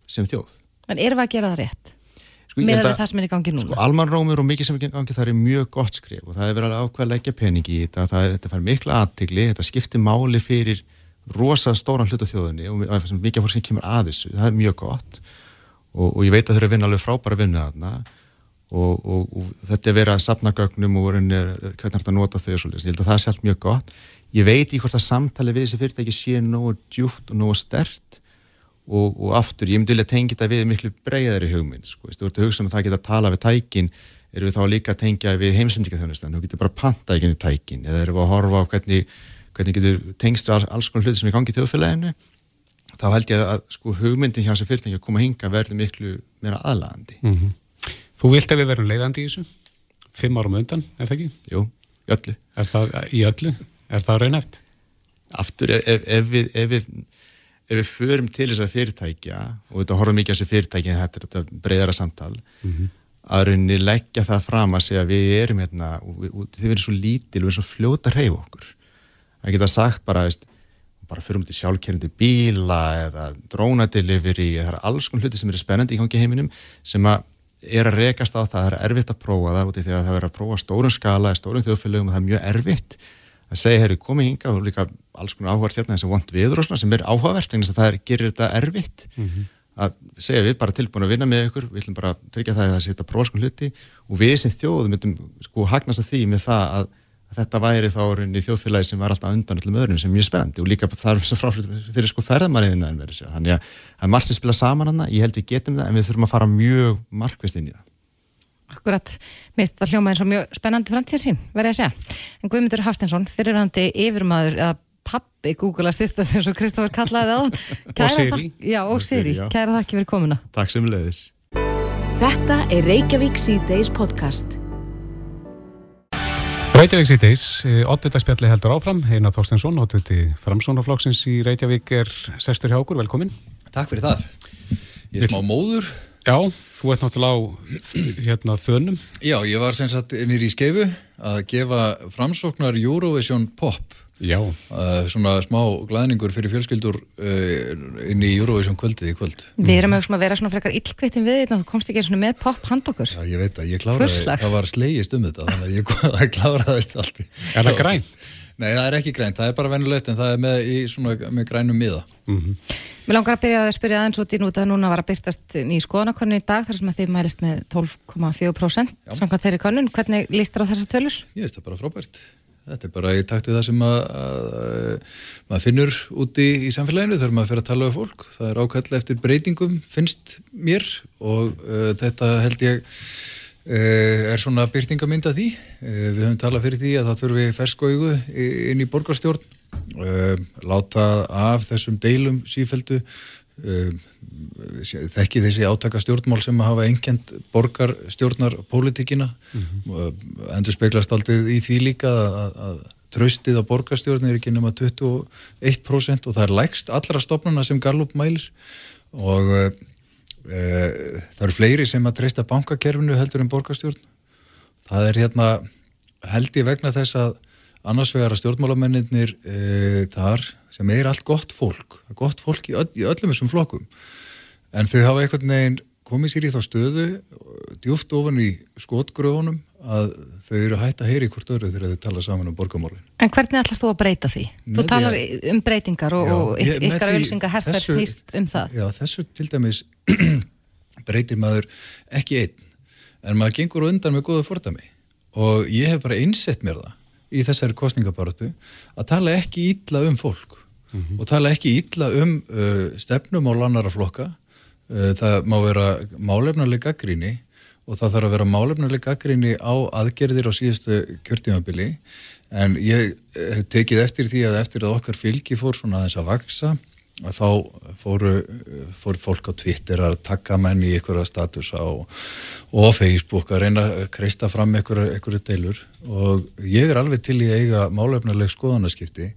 sem þjóð En erum við að gera það rétt? sko, ég Með held við það sem er í gangi núna? sko, almanrómur og mikið sem er í gangi það er mjög gott skrif og það er verið að ákveða að leggja peningi í þetta, það þetta fær mikla aðtigli, þetta skiptir máli fyrir rosa stóran hluta þjóðinni og og mikið fólk sem kemur að þessu, það er mjög gott. Og, og ég veit að þau eru að vinna alveg frábæra vinnu þarna. Og, og, og þetta er verið að sapna gögnum og reyni, hvernig er þetta að nota þau og svolítið, ég held að það er sjálf mjög gott. Ég veit í hvort að samtali við þessi fyrirtæki sé nógu djúft og nógu stert og, aftur, ég myndi vilja tengja þetta við miklu breyðari hugmynd, sko, þú ert að hugsa um að það geta að tala við tækin, erum við þá líka að tengja við heimsendingaþjónustan, þú getur bara panta ekki við tækin, eða erum við að horfa á hvernig, hvernig getur tengst við alls konar hluti sem er gangið í þjóðfélaginu þá held ég að sko, hugmyndin hjá þessu fyrirtæki að koma að hinga verður miklu meira aðlandi mm -hmm. Þú vilt að við verðum leiðandi í þessu fimm árum undan, er það ekki? Jú, í öllu Er það í öllu? Er það raunæft? Aftur, ef, ef, ef, við, ef við ef við förum til þessar fyrirtækja og þetta horfum mikið á þessi fyrirtæki þetta er þetta breyðara samtal mm -hmm. að rauninni leggja það fram að segja við erum hérna, þið verðum svo lítil við erum svo fljóta að reyfa okkur það geta sagt bara, veist bara fyrir um til sjálfkerrandi bíla eða drónadelivery eða er alls konar hluti sem eru spennandi í gangi heiminum sem að er að rekast á það, það er erfitt að prófa það út í því að það er að prófa stórun skala stórun þjóðfélögum og það er mjög erfitt að segja, herru, komið hinga og líka alls konar áhugavert hérna og vond viður og svona sem er áhugavert, en það er, gerir þetta erfitt mm -hmm. að segja við bara tilbúin að vinna með ykkur, við ætlum bara að tryggja það að það setja prófa svona hluti og við sem þjóð myndum sko hagnast að því með það að þetta væri þá í þjóðfélagi sem var alltaf undan öllum öðrum sem er mjög spennandi og líka þar sem fráflut fyrir sko ferðamariðina en verið sér. Þannig að það er margt sem spila saman hana, ég held við getum það en við þurfum að fara mjög markvist inn í það. Akkurat, mist það hljóma eins og mjög spennandi framtíðsín, verði að segja. En Guðmundur Hafstensson, fyrirhandi yfirmaður eða pappi Google Assistant sem svo Kristófur kallaði það. og Siri. Já, og Siri. Kæra þakki fyrir komuna. Takk sem leiðis. Reykjavík. Reykjavík síðdeis, oddvitaðspjalli heldur áfram, Einar Þorstensson, oddviti framsónaflokksins í Reykjavík er sestur hjá okkur, velkomin. Takk fyrir það. Ég er smá móður. Já, þú ert náttúrulega á hérna þönum. Já, ég var sem sagt nýri í skeifu að gefa framsóknar Eurovision Pop. Uh, svona smá glæðningur fyrir fjölskyldur uh, inn í Eurovision kvöldið í kvöld. Við erum auðvitað að vera svona frekar illkvittin við þetta, þú komst ekki eins og með pop hand okkur. Já, ég veit að ég kláraði, það var slegist um þetta, þannig að ég kláraðist allt. Er það grænt? Nei, það er ekki grænt, það er bara venulegt en það er með, í, svona, með grænum miða. Mm -hmm. Mér langar að byrja að spyrja aðeins út í núta, núna var að byrstast í skoðanakonni í dag þar sem að þið mælist með 12,4% samkvæmt þeirri konun. Hvernig líst þér á þessa tölur? Ég veist það bara frábært. Þetta er bara í takt við það sem að, að, að maður finnur úti í samfélaginu þegar maður fer að tala um fólk. Það er ákvæmlega eftir breytingum finnst mér og uh, þetta held ég uh, er svona byrtingamynd af því. Uh, við höfum talað fyrir því að það þurfi ferskóigu inn í borgarstjórn, láta af þessum deilum sífeldu þekki þessi átaka stjórnmál sem hafa enkjent borgar stjórnar pólitíkina mm -hmm. endur speglast aldrei í því líka að, að tröstið á borgarstjórn er ekki nema 21% og það er lægst allra stopnuna sem Gallup mælir. Og e, það eru fleiri sem að treysta bankakerfinu heldur en borgarstjórn. Það er hérna held ég vegna þess að annars vegar að stjórnmálamennir e, þar sem er allt gott fólk gott fólk í, öll, í öllum þessum flokkum en þau hafa einhvern veginn komið sér í þá stöðu djúft ofan í skotgröfunum að þau eru hægt að heyri hvort öru þegar þau tala saman um borgamálin. En hvernig ætlast þú að breyta því? Með þú talar að, um breytingar og, já, og ég, ykkar ölsinga herfer snýst um það. Já, þessu til dæmis breytir maður ekki einn, en maður gengur undan með góða fordami og ég hef bara einsett mér það í þessari kostningabaratu að tala ekki ítla um fólk mm -hmm. og tala ekki ítla um uh, stefnum á lannara flokka. Eh, það má vera málefnuleg gaggríni og það þarf að vera málefnuleg gaggríni á aðgerðir á síðustu kjörtímabili. En ég hef tekið eftir því að eftir að okkar fylgi fór svona aðeins að vaksa að þá fóru, fóru fólk á Twitter að taka menn í einhverja status á og Facebook að reyna að kreista fram einhverja deilur. Og ég er alveg til í eiga málefnuleg skoðanaskipti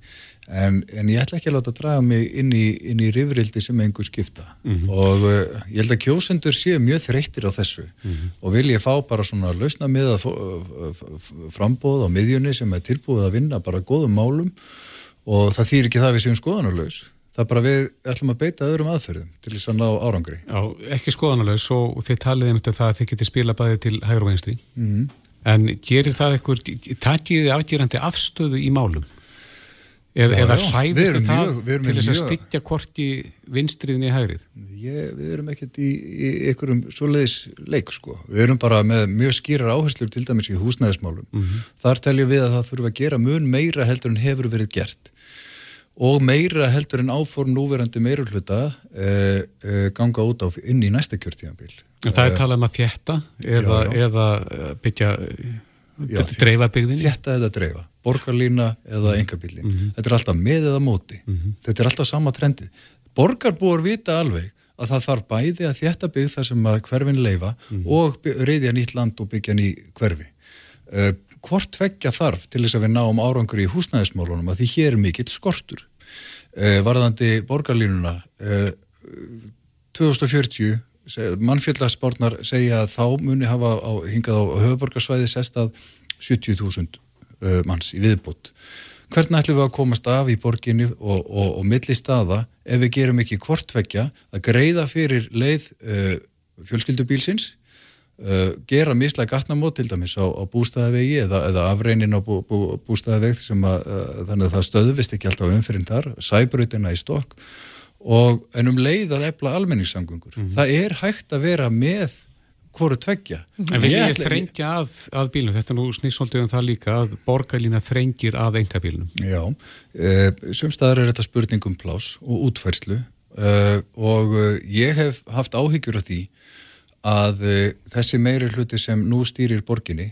En, en ég ætla ekki að láta að draga mig inn í, inn í rifrildi sem einhver skipta mm -hmm. og uh, ég held að kjósendur séu mjög þreyttir á þessu mm -hmm. og vil ég fá bara svona lausna með að frambóð á miðjunni sem er tilbúið að vinna bara góðum málum og það þýr ekki það við séum skoðanarlaus það er bara við ætlum að beita öðrum aðferðum til þess að ná árangri Já, ekki skoðanarlaus og þið taliði um það að þið geti spila bæði til hægur og einstri mm -hmm. en gerir það eitthvað, takið þið afgerandi afstöðu í málum? Eða, Já, eða hræðist þið það mjög- til þess að styggja hvorki vinstriðin í hægrið? Ég, við erum ekkert í, í einhverjum svoleiðis leik sko. Við erum bara með mjög skýrar áherslur til dæmis í húsnæðismálum. Þar teljum við að það þurfa að gera mun meira heldur en hefur verið gert og meira heldur en áform núverandi meirulhluta eh, eh, ganga út á inn í næsta kjörtíðanbíl. Það er talað um að þjætta eða, eða eh, byggja, dreifa byggðinni? Þetta eða dreifa, borgarlína eða engabílin. Þetta er alltaf með eða móti. Þetta er alltaf sama trendið. Borgarbúar vita alveg að það þarf bæði að þjætta byggð þar sem að hverfin leifa og by- reyðja nýtt land og byggja ný hverfi. Uh, hvort tveggja þarf til þess að við náum árangur í húsnæðismálunum að því hér er mikill skortur. Uh, varðandi borgarlínuna, uh, 2040 mannfjöldasbornar segja að þá muni hafa á, hingað á höfuborgarsvæði sest að 70.000 uh, manns í viðbútt. Hvernig ætlum við að komast af í borginni og, og, og milli staða ef við gerum ekki hvortvekja að greiða fyrir leið uh, fjölskyldubílsins, uh, gera mislega gatnamót til dæmis á, á bústæðavegi eða, eða afreinin á bú, bú, bústæðaveg sem að, þannig að það stöðvist ekki alltaf umfyrin þar, sæbrautina í stokk og en um leið að efla almenningssamgöngur. Það er hægt að vera með hvoru tveggja. En við erum þrengja að, að bílnum, þetta nú snýst svolítið um það líka að borgarlína þrengir að engabílnum. Já, uh, sumstaðar er þetta spurning um plás og útfærslu uh, og uh, ég hef haft áhyggjur af því að uh, þessi meiri hluti sem nú stýrir borginni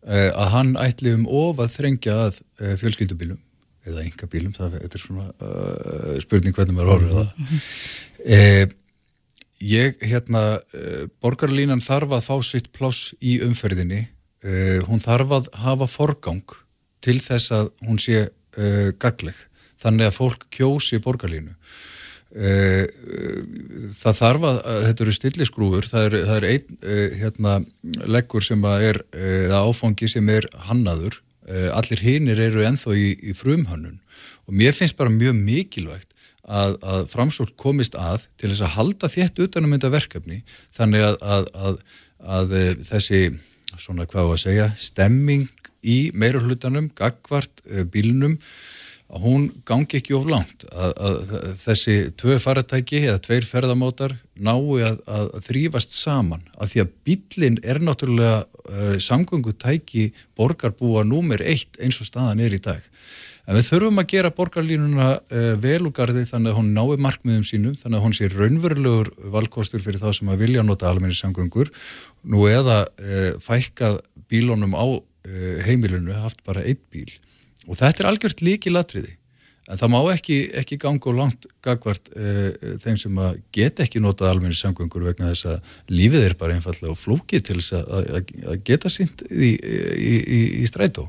að hann ætli um of að þrengja að fjölskyldubílum eða engabílum, það þetta er svona uh, spurning hvernig maður horfir á það. Uh, ég, hérna, uh, borgarlínan þarf að fá sitt pláss í umferðinni, uh, hún þarf að hafa forgang til þess að hún sé uh, gagleg, þannig að fólk kjósi borgarlínu. Uh, það þarf að, að þetta eru stilliskrúfur, það er, það er einn uh, hérna, leggur sem að er áfangi sem er hannaður allir hinir eru enþá í, í frumhönnun. Og mér finnst bara mjög mikilvægt að, að framsókn komist að til þess að halda þétt utanum þetta verkefni þannig að, að, að, eh, þessi svona hvað á að segja stemming í meira hlutanum, gagvart bílnum að hún gangi ekki of langt. Að, að, að þessi tvö faratæki eða tveir ferðamótar nái að, að þrýfast saman. Af því að bílinn er náttúrulega uh, samgöngutæki borgarbúa númer eitt eins og staðan er í dag. En við þurfum að gera borgarlínuna uh, velugarði þannig að hún nái markmiðum sínum þannig að hún sé raunverulegur valkostur fyrir þá sem að vilja nota almenni samgöngur. Nú eða uh, fækkað bílunum á heimilinu haft bara einn bíl og þetta er algjört líki latriði en það má ekki, ekki ganga og langt gagvart uh, þeim sem að geta ekki notað almenni samgöngur vegna þess að lífið er bara einfallega flókið til þess að, að, að geta sínt í, í, í, í strætó.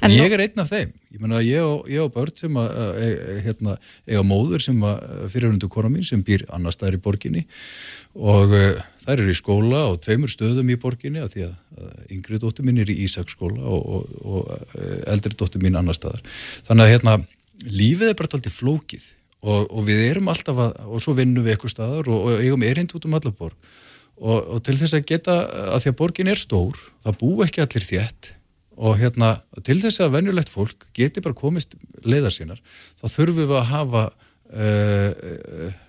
En ég er einn af þeim. Ég menna að ég og, ég og börn sem að, að, að hérna, eiga móður sem að fyrirhundu kona mín sem býr annar staðar í borginni og uh, þær eru í skóla og tveimur stöðum í borginni af því að, að yngri dóttur mín er í Ísaksskóla og, og, og uh, eldri dóttur mín annar staðar. Þannig að hérna lífið er bara tóltið flókið og, og við erum alltaf að, og svo vinnum við eitthvað staðar og, eigum erind út um allar borg. Og til þess að geta, að því að borgin er stór það bú ekki allir þétt og hérna, til þess að venjulegt fólk geti bara komist leiðar sínar þá þurfum við að hafa uh, uh,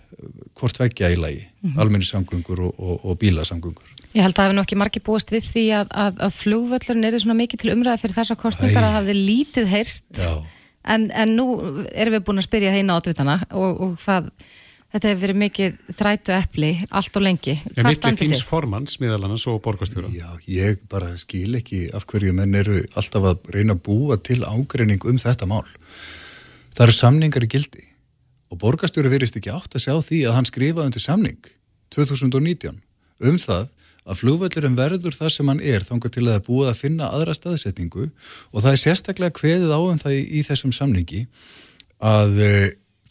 hvort veggja í lagi, mm -hmm. samgöngur og, og, og bílasamgöngur Ég held að það hefur nú ekki margir búist við því að, að, að flugvöllurinn er svona mikið til umræði fyrir þessa kostningar Æ. að það hefði lítið heyrst Já, en, en nú erum við búin að spyrja heina átvitana og, og það, þetta hefur verið mikið þrætu epli allt og lengi. En standið þíns þið? formanns, miðalannans og borgarstjóra. já, ég bara skil ekki af hverju menn eru alltaf að reyna að búa til ágreining um þetta mál það eru samningar í gildi og borgarstjóri verist ekki átt að sjá því að hann skrifaði undir samning 2019 um það að flugvöllurinn verður það sem hann er þangar til að það er búið að finna aðra staðsetningu. Og það er sérstaklega kveðið á um það í, í þessum samningi að e,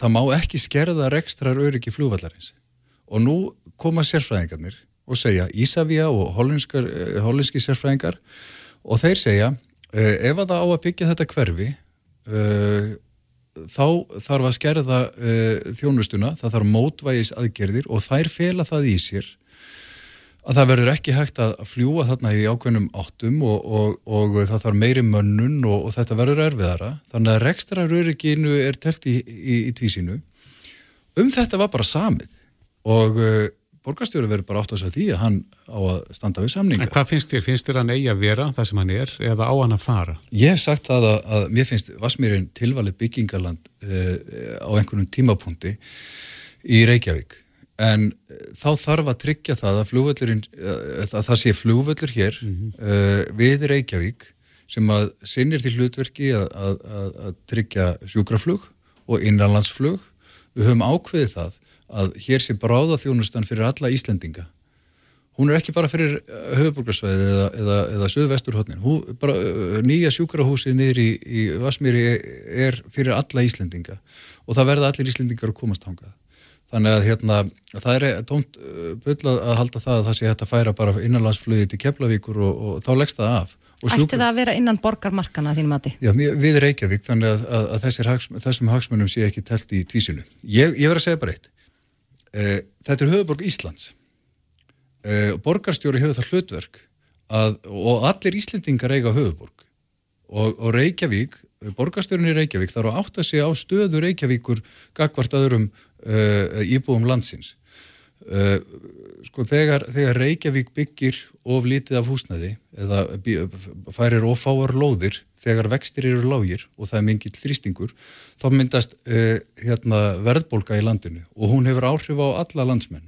það má ekki skerða rekstrar öryggi flugvallarins. Og nú koma sérfræðingarnir og segja Ísafja og hollenskar, e, sérfræðingar og þeir segja e, ef að það á að byggja þetta hverfi e, þá þarf að skerða e, þjónustuna, það þarf mótvægis aðgerðir og þær fela það í sér að það verður ekki hægt að fljúa þarna í ákveðnum áttum og, og, og það þarf meiri mönnun og, og þetta verður erfiðara. Þannig að rekstraröryginu er telt í, í, í tvísinu um þetta var bara samið og uh, borgarstjóri verður bara átt að segja því að hann á að standa við samninga. En hvað finnst þér? Finnst þér hann eigi að vera það sem hann er eða á hann að fara? Ég hef sagt það að, að mér finnst Vasmýrin tilvalið byggingaland uh, á einhvernum tímapunkti í Reykjavík en uh, þá þarf að tryggja það að uh, að það sé flugvöllur hér mm -hmm. við Reykjavík sem að sinnir til hlutverki að, að, að tryggja sjúkraflug og innanlandsflug. Við höfum ákveðið það að hér sé bráðaþjónustan fyrir alla Íslendinga. Hún er ekki bara fyrir uh, höfuborgarsvæði eða, eða, eða söðvesturhóttnin uh, nýja sjúkrahúsi niður í, í Vasmíri er fyrir alla Íslendinga og það verða allir Íslendingar að komast hangað þannig að hérna, það er tónt uh, byllað að halda það að það sé hægt að færa bara innanlandsflöði til Keflavíkur og, og þá leggst það af. Ætti það að vera innan borgarmarkana þín mati? Já, við Reykjavík þannig að, að, að hags, þessum hagsmunum sé ekki telt í tvísinu. Ég, ég verð að segja bara eitt þetta er höfuborg Íslands. Uh, borgarstjóri hefur það hlutverk að, og allir Íslendingar eiga höfuborg og, og Reykjavík, borgarstjórin í Reykjavík þarf að átta sig á stöðu Reykjavíkur gagvart öðrum uh, íbúum landsins. Sko þegar, þegar Reykjavík byggir of lítið af húsnaði eða færir of fáar lóðir þegar vextir eru lágir og það er mingill þrýstingur, þá myndast uh, hérna, verðbólka í landinu og hún hefur áhrif á alla landsmenn.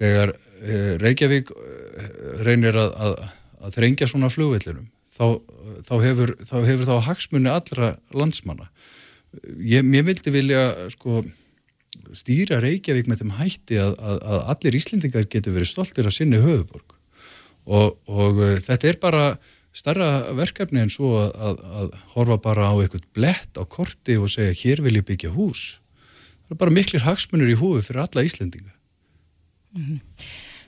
Þegar uh, Reykjavík uh, reynir að, að, að þrengja svona flugvellinum, þá, þá, hefur, þá hefur þá hagsmunni allra landsmanna. Ég, ég vildi vilja sko, stýra Reykjavík með þeim hætti að, að allir Íslendingar getur verið stoltir af sinni höfuborg og, og þetta er bara starra verkefni en svo að, að, að horfa bara á eitthvað blett á korti og segja hér vil ég byggja hús. Það er bara miklir hagsmunur í húfi fyrir alla Íslendinga. Mm -hmm.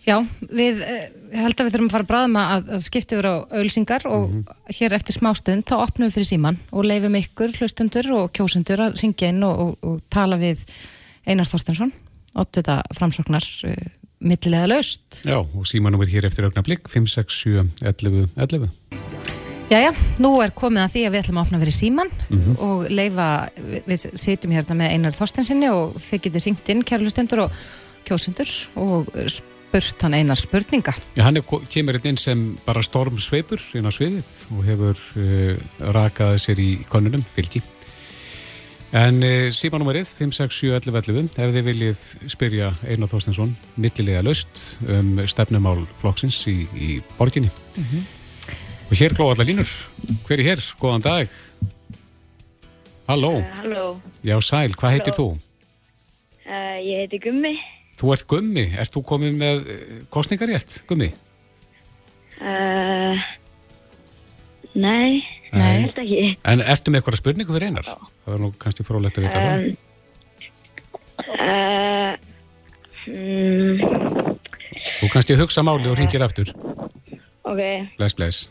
Já, við eh, held að við þurfum að fara að bráðum að, að skipta yfir á auðlsingar og mm -hmm. hér eftir smá stund þá opnum við fyrir síman og leifum ykkur hlustundur og kjósundur að syngja inn og, og, og tala við Einar Þorstensson, 8. framsóknar uh, millilega laust. Já, og símanum er hér eftir augnablík 567 11 11. Jæja, nú er komið að því að við ætlum að opna fyrir síman mm -hmm. og leifa, við, sitjum hérna með Einar Þorstensinni og þið getur syngt inn kærlustendur og kjósundur og spurt hann Einar spurninga. Já, hann er, kemur hérna inn sem bara stormsveipur inn á sviðið og hefur uh, rakaði sér í konunum fylgi. En e, símanúmerið 5671111 ef þið viljið spyrja Einar Þorstensson millilega löst um stefnumál flokksins í, í borginni. Mm -hmm. Og hér glóða allar línur. Hver er hér? Góðan dag. Halló. Uh, halló. Já, Sæl, hvað heitir þú? Uh, ég heiti Gummi. Þú ert Gummi. Erst þú komið með kostningarétt, Gummi? Uh, nei. Nei, þetta ekki. En ertu með eitthvað spurningu fyrir einar? Það var nú kannski frólægt að vita um, það. Uh, mm, Þú kannski hugsa máli og ringir aftur. Ok. Bless, bless.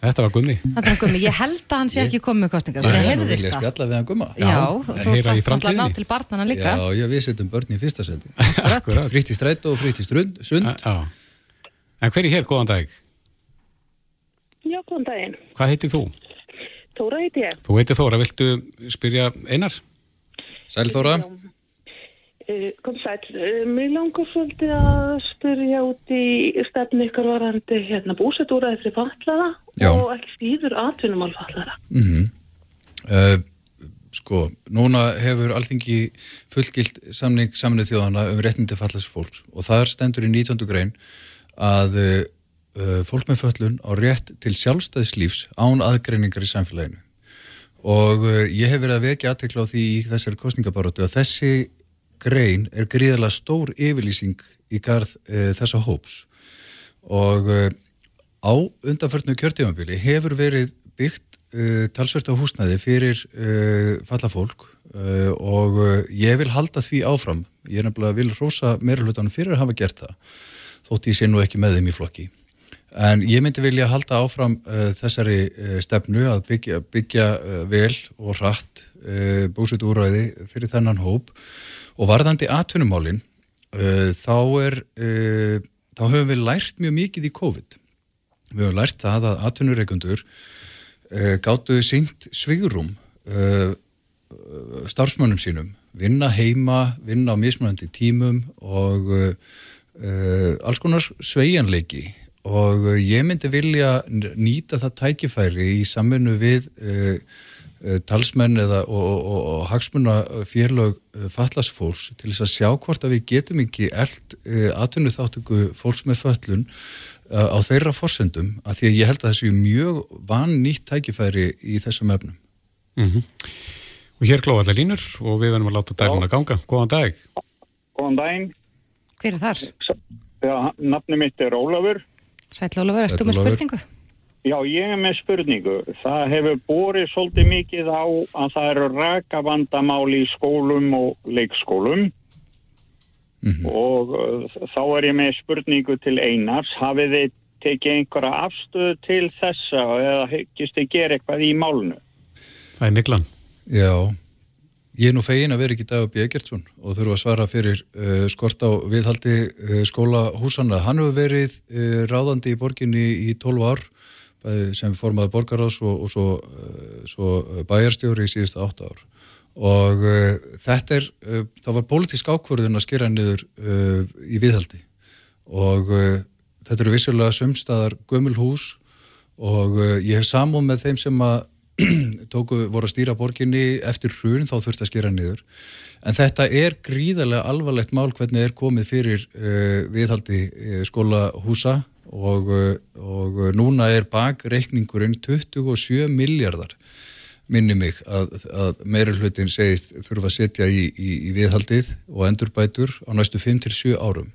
Þetta var gummi. Þetta var gummi. Ég held að hann sé ekki komið með kostningar. Það heyrðist það. Ég spjalla við hann gumma. Já, Já þú ert alltaf ná til barnana líka. Já, ég við setjum börn í fyrsta seti. Frítt í strætt og frítt í sund. Já. En hver er hér? Góðan dag. Já, góðan daginn. Hvað heitir þú? Þóra heiti ég. Þú heiti Þóra, viltu spyrja einar? Sæl Þóra. Eh, kom sæl, eh, mér langar svolítið að spyrja út í stefni ykkur varandi hérna búsetúraði fyrir fallaða Já. og ekki stýður atvinnumál fallaða. Mm -hmm. uh, sko, núna hefur alþingi fullgilt samning saminuð þjóðana um réttindi fallaðs fólks og þar stendur í 19. grein að uh, fólk með föllun á rétt til sjálfstæðslífs án aðgreiningar í samfélaginu. Og uh, ég hef verið að vekja aðtekla á því í þessari kostningabarótu að þessi grein er gríðarlega stór yfirlýsing í garð uh, þessa hóps. Og uh, á undanförnu kjörtífambili hefur verið byggt uh, talsvert á húsnæði fyrir uh, fallafólk og ég vil halda því áfram. Ég er nefnilega vil rosa meira hlutanum fyrir að hafa gert það þótt ég sé nú ekki með þeim í flokki En ég myndi vilja halda áfram uh, þessari uh, stefnu að byggja, byggja uh, vel og hratt búsut úræði fyrir þennan hóp og varðandi atvinnumálinn uh, þá er þá höfum við lært mjög mikið í COVID. Við höfum lært það að atvinnureikundur gáttu syngt svigurum starfsmönnum sínum, vinna heima, vinna á mismunandi tímum og alls konar sveigjanleiki og ég myndi vilja nýta það tækifæri í samfunnu við talsmenn eða og, og, og, og hagsmunna félög fallasfólks til þess að sjá hvort að við getum ekki eld atvinnu þáttöku fólks með föllun á þeirra forsendum að því að ég held að þessu mjög van nýtt tækifæri í þessum efnum. Mm -hmm. Og hér klóða allir línur og við verðum að láta dæluna ganga. Góðan dag. Góðan daginn. Hver er þar? Já, nafni mitt er Ólafur. Sæl Ólafur, erstu með spurningu? Já, ég er með spurningu. Það hefur borið svolítið mikið á að það eru rakavandamál í skólum og leikskólum. Mm -hmm. Og uh, þá er ég með spurningu til einars. Hafið þið tekið einhverja afstöðu til þessa eða hekkist þið gera eitthvað í málnu? Það er miklan. Já, ég er nú fegin að vera ekki Dagur B. Egertsson og þurfa að svara fyrir uh, skort á viðhaldi uh, skólahúsanna. Hann hefur verið uh, ráðandi í borginni í 12 ár sem formaði borgaráðs og, og svo, svo bæjarstjóri í síðustu 8 ár. Og þetta er, það var pólitísk ákvörðun að skera niður í viðhaldi og þetta eru vissulega sömstaðar gömul hús og ég hef samúð með þeim sem að tóku, voru að stýra borginni eftir hrun þá þurfti að skera niður en þetta er gríðarlega alvarlegt mál hvernig er komið fyrir uh, viðhaldi uh, skólahúsa og, uh, og núna er bakreikningurinn 27 miljardar minni mig að, að meira hlutin segist þurfa að setja í, í, í viðhaldið og endurbætur á næstu 5-7 árum.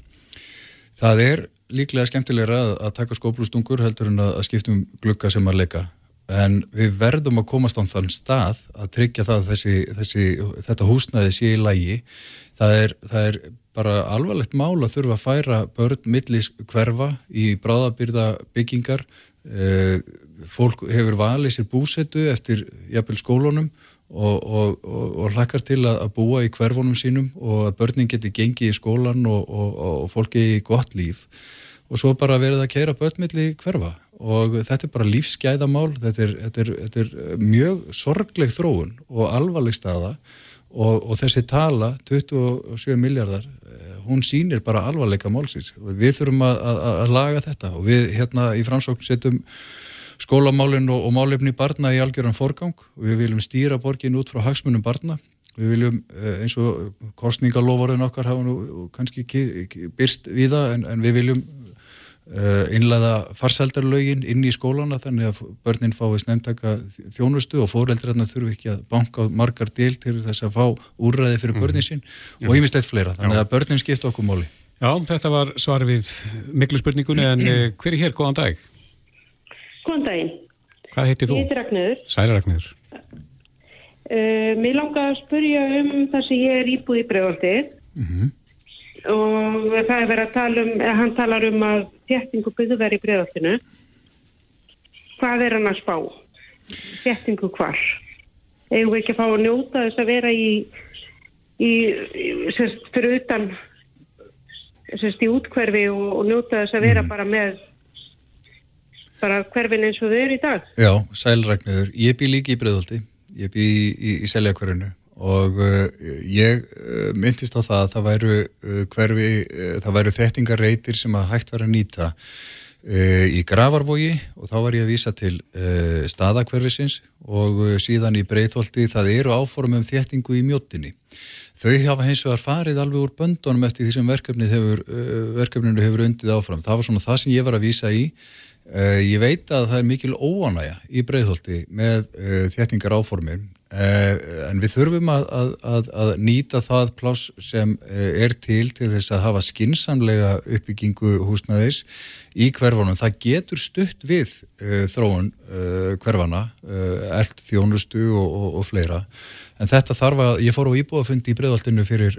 Það er líklega skemmtilegra að, að taka skóplustungur heldur en að, að skiptum glukka sem að leika en við verðum að komast á þann stað að tryggja það að þessi, þessi, þetta húsnæði sé í lægi það er, það er bara alvarlegt mál að þurfa að færa börn millis hverfa í bráðabyrða byggingar e, fólk hefur valið sér búsetu eftir jafnvel skólunum og, og, og, og hlakkar til að, að búa í hverfunum sínum og að börnin geti gengið í skólan og fólki í gott líf og svo bara verið að keira börn milli hverfa. Og þetta er bara lífsgæðamál þetta er, þetta er, þetta er eh, mjög sorgleg þróun og alvarleg staða. Og, og þessi tala 27 miljardar eh, hún sýnir bara alvarleika málsins. Við þurfum að, að, að laga þetta. Og við hérna í framsókn setjum skólamálinn og, og málefni barna í algjörðan forgang. Og við viljum stýra borgin út frá hagsmunum barna. Við viljum eh, eins og kostningalofvarðin okkar hafa nú kannski byrst við það en, en við viljum Eh, innlega farseldarlaugin inn í skólana þannig að börnin fái snemtaka þjónustu og fóreldrarna þurfu ekki að banka margar del til þess að fá úrræði fyrir börnin sín mm. og ímislegt fleira. Þannig að börnin skipta okkur móli Já, þetta var svar við miklu spurningunni en eh, hver er hér? Góðan dag. Góðan daginn. Hvað heitir þú? Ég heitir Ragnöður Særi Ragnöður uh, Mér langar að spurja um það sem ég er íbúð í bregðaldið mm -hmm og það er verið að tala um, hann talar um að þéttingu byggðverð í bregðaltinu. Hvað er hann að spá? Þéttingu hvar? Eða við ekki að fá að njóta þess að vera í, í sérst, fyrir utan sérst, í útkverfi og, og njóta þess að vera mm. bara með bara hverfin eins og þau eru í dag. Já, sælrækniður. Ég bý líki í bregðalti. Ég bý í, í, í seljakverfinu og uh, ég uh, myndist á það að það væru uh, hverfi, það væru þettingarreitir sem að hægt vera að nýta í Gravarbogi og þá var ég að vísa til staðakverfisins og síðan í Breitholti það eru áformum þettingu í mjóttinni. Þau hafa hins vegar farið alveg úr böndunum eftir því sem verkefninu hefur, hefur undið áfram. Það var svona það sem ég var að vísa í. Ég veit að það er mikil óanæja í Breitholti með þettingar áformum en við þurfum að, að, að nýta það pláss sem eh, er til til þess að hafa skinsamlega uppbyggingu húsnaðis í hverfanum. Það getur stutt við uh, þróun hverfana, eld þjónustu og, og, og fleira. En þetta þarf að, ég fór á íbúafundi í breðaltinu fyrir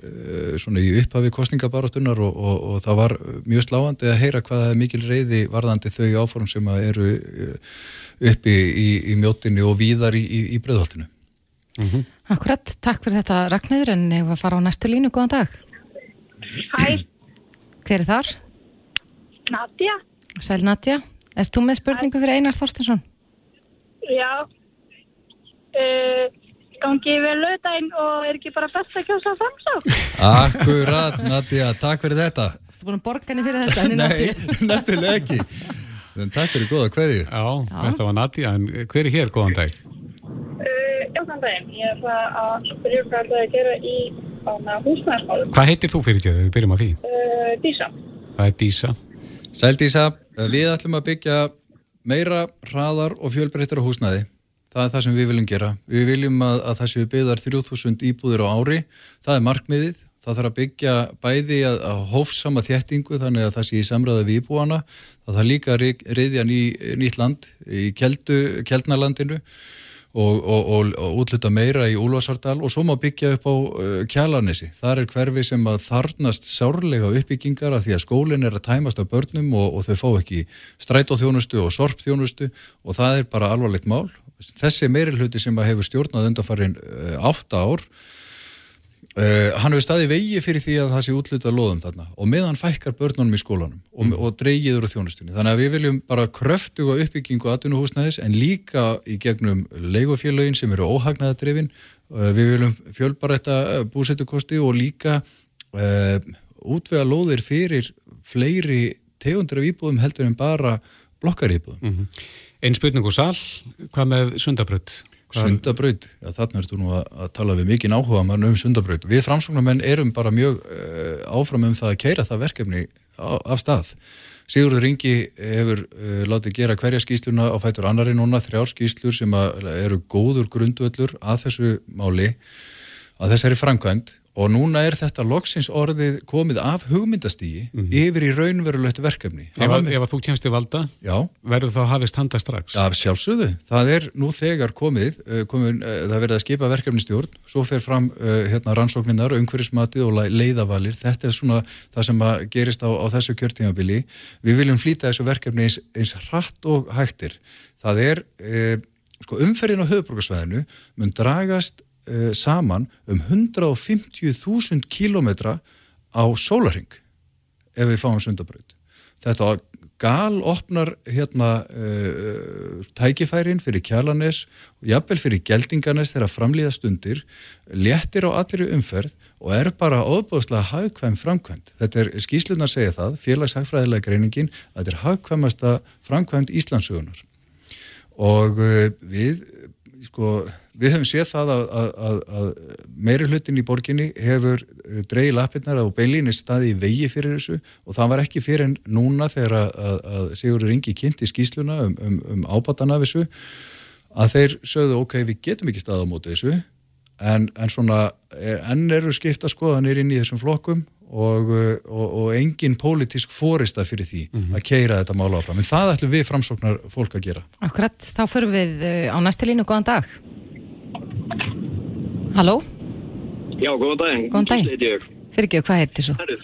svona í upphafi kostningabarátunar og, og það var mjög sláandi að heyra hvaða mikil reyði varðandi þau áform sem eru uppi í, í mjótinu og víðar í, í, í breðaltinu. Mm -hmm. Akkurat, takk fyrir þetta Ragnæður en ég var að fara á næstu línu, góðan dag Hæ Hver er þar? Nadja, Sæl Nadja, erst þú með spurningu fyrir Einar Þorstinsson? já. Uh, gangi vel lögdæn og er ekki bara best að kjósa framsá? Akkurat, Nadja, takk fyrir þetta. Þú búin að borga henni fyrir þetta? Nei, Nadju? nefnilega ekki. En takk fyrir góða kveðju. Já, þetta var Nadia, en hver er hér, góðan dag? Uh, þann daginn. Ég er það að spyrja hvað það er að gera í húsnæðarmálum. Hvað heitir þú fyrir ekki, við byrjum á því? Uh, Dísa. Það er Dísa. Sældísa, við ætlum að byggja meira hraðar og fjölbreyttar á húsnæði. Það er það sem við viljum gera. Við viljum að, að það séu byggðar 3000 íbúðir á ári. Það er markmiðið. Það þarf að byggja bæði að, að hófsama þéttingu þannig að það sé í samræða við íbúana. Það þarf líka að reyðja ný, nýtt land í keldu, keldnalandinu og, og, og, og útluta meira í Úlfarsardal og svo má byggja upp á uh, Kjalarnesi. Það er hverfi sem að þarnast sárlega uppbyggingar að því að skólinn er að tæmast af börnum og þau fá ekki strætóþjónustu og sorpþjónustu og það er bara alvarlegt mál. Þessi meiri hluti sem að hefur stjórnað undarfarin uh, átta ár Uh, hann hefur staði vegi fyrir því að það sé útluta loðum þarna og meðan fækkar börnunum í skólanum og, mm. og dreygiður á þjónustunni þannig að við viljum bara kröftuga uppbyggingu aðtunuhúsnæðis en líka í gegnum leigofélögin sem eru óhagnaðadrifin uh, við viljum fjölbaretta búsettukosti og líka uh, útvega loðir fyrir fleiri tegundur af íbúðum heldur en bara blokkaríbúðum mm -hmm. Einn spurning og sal, hvað með sundabrödd? Sundabraut, já þarna ertu nú að, að tala við mikið áhuga mann um sundabraut. Við framsóknarmenn erum bara mjög uh, áfram um það að keira það verkefni á, af stað. Sigurður Ringi hefur uh, látið gera hverja skýsluna á fætur annari núna, þrjár skýslur sem eru góður grundvöldur að þessu máli, að þessari framkvæmt og núna er þetta loksins orðið komið af hugmyndastígi mm -hmm. yfir í raunverulegt verkefni. Ef, að, ef að þú kemst í valda, Já. verður þá hafist handa strax? Já, sjálfsögðu. Það er nú þegar komið, komið það verður að skipa verkefnistjórn, svo fer fram uh, hérna rannsókninnar, umhverfismatið og leiðavalir. Þetta er svona það sem gerist á, á þessu kjörtímabili. Við viljum flýta þessu verkefni eins, eins hratt og hægtir. Það er sko, umferðin á höfuborgarsvæðinu mun dragast uh, saman um 150.000 kílometra á sólaring ef við fáum sundabraut. Þetta gal opnar hérna uh, tækifærin fyrir kjalanes og jafnvel fyrir geldinganes þegar framlýða stundir, léttir á allir umferð og er bara óbúðslega hagkvæm framkvæmt. Þetta er skýslunar segja það, félagshagfræðilega greiningin, þetta er hagkvæmasta framkvæmt Íslandsögunar og uh, við sko við höfum séð það að, að, að, að meiri hlutin í borginni hefur dreigið lappirnar og beinlínu staði í vegi fyrir þessu og það var ekki fyrir en núna þegar að Sigurður Ingi kynnti skýsluna um, um, um ábatan af þessu að þeir sögðu ok, við getum ekki staða á móti þessu en, en svona, enn eru skipta skoðanir inn í þessum flokkum og, og, og engin pólitísk fórista fyrir því mm -hmm. að keira þetta mála áfram. En það ætlum við framsóknar fólk að gera. Akkurat, þá förum við á næstu línu, góðan dag Halló? Já, góðan daginn. Góðan daginn. Gísli heiti ég. Fyrir ekki, hvað heitir svo? Herru,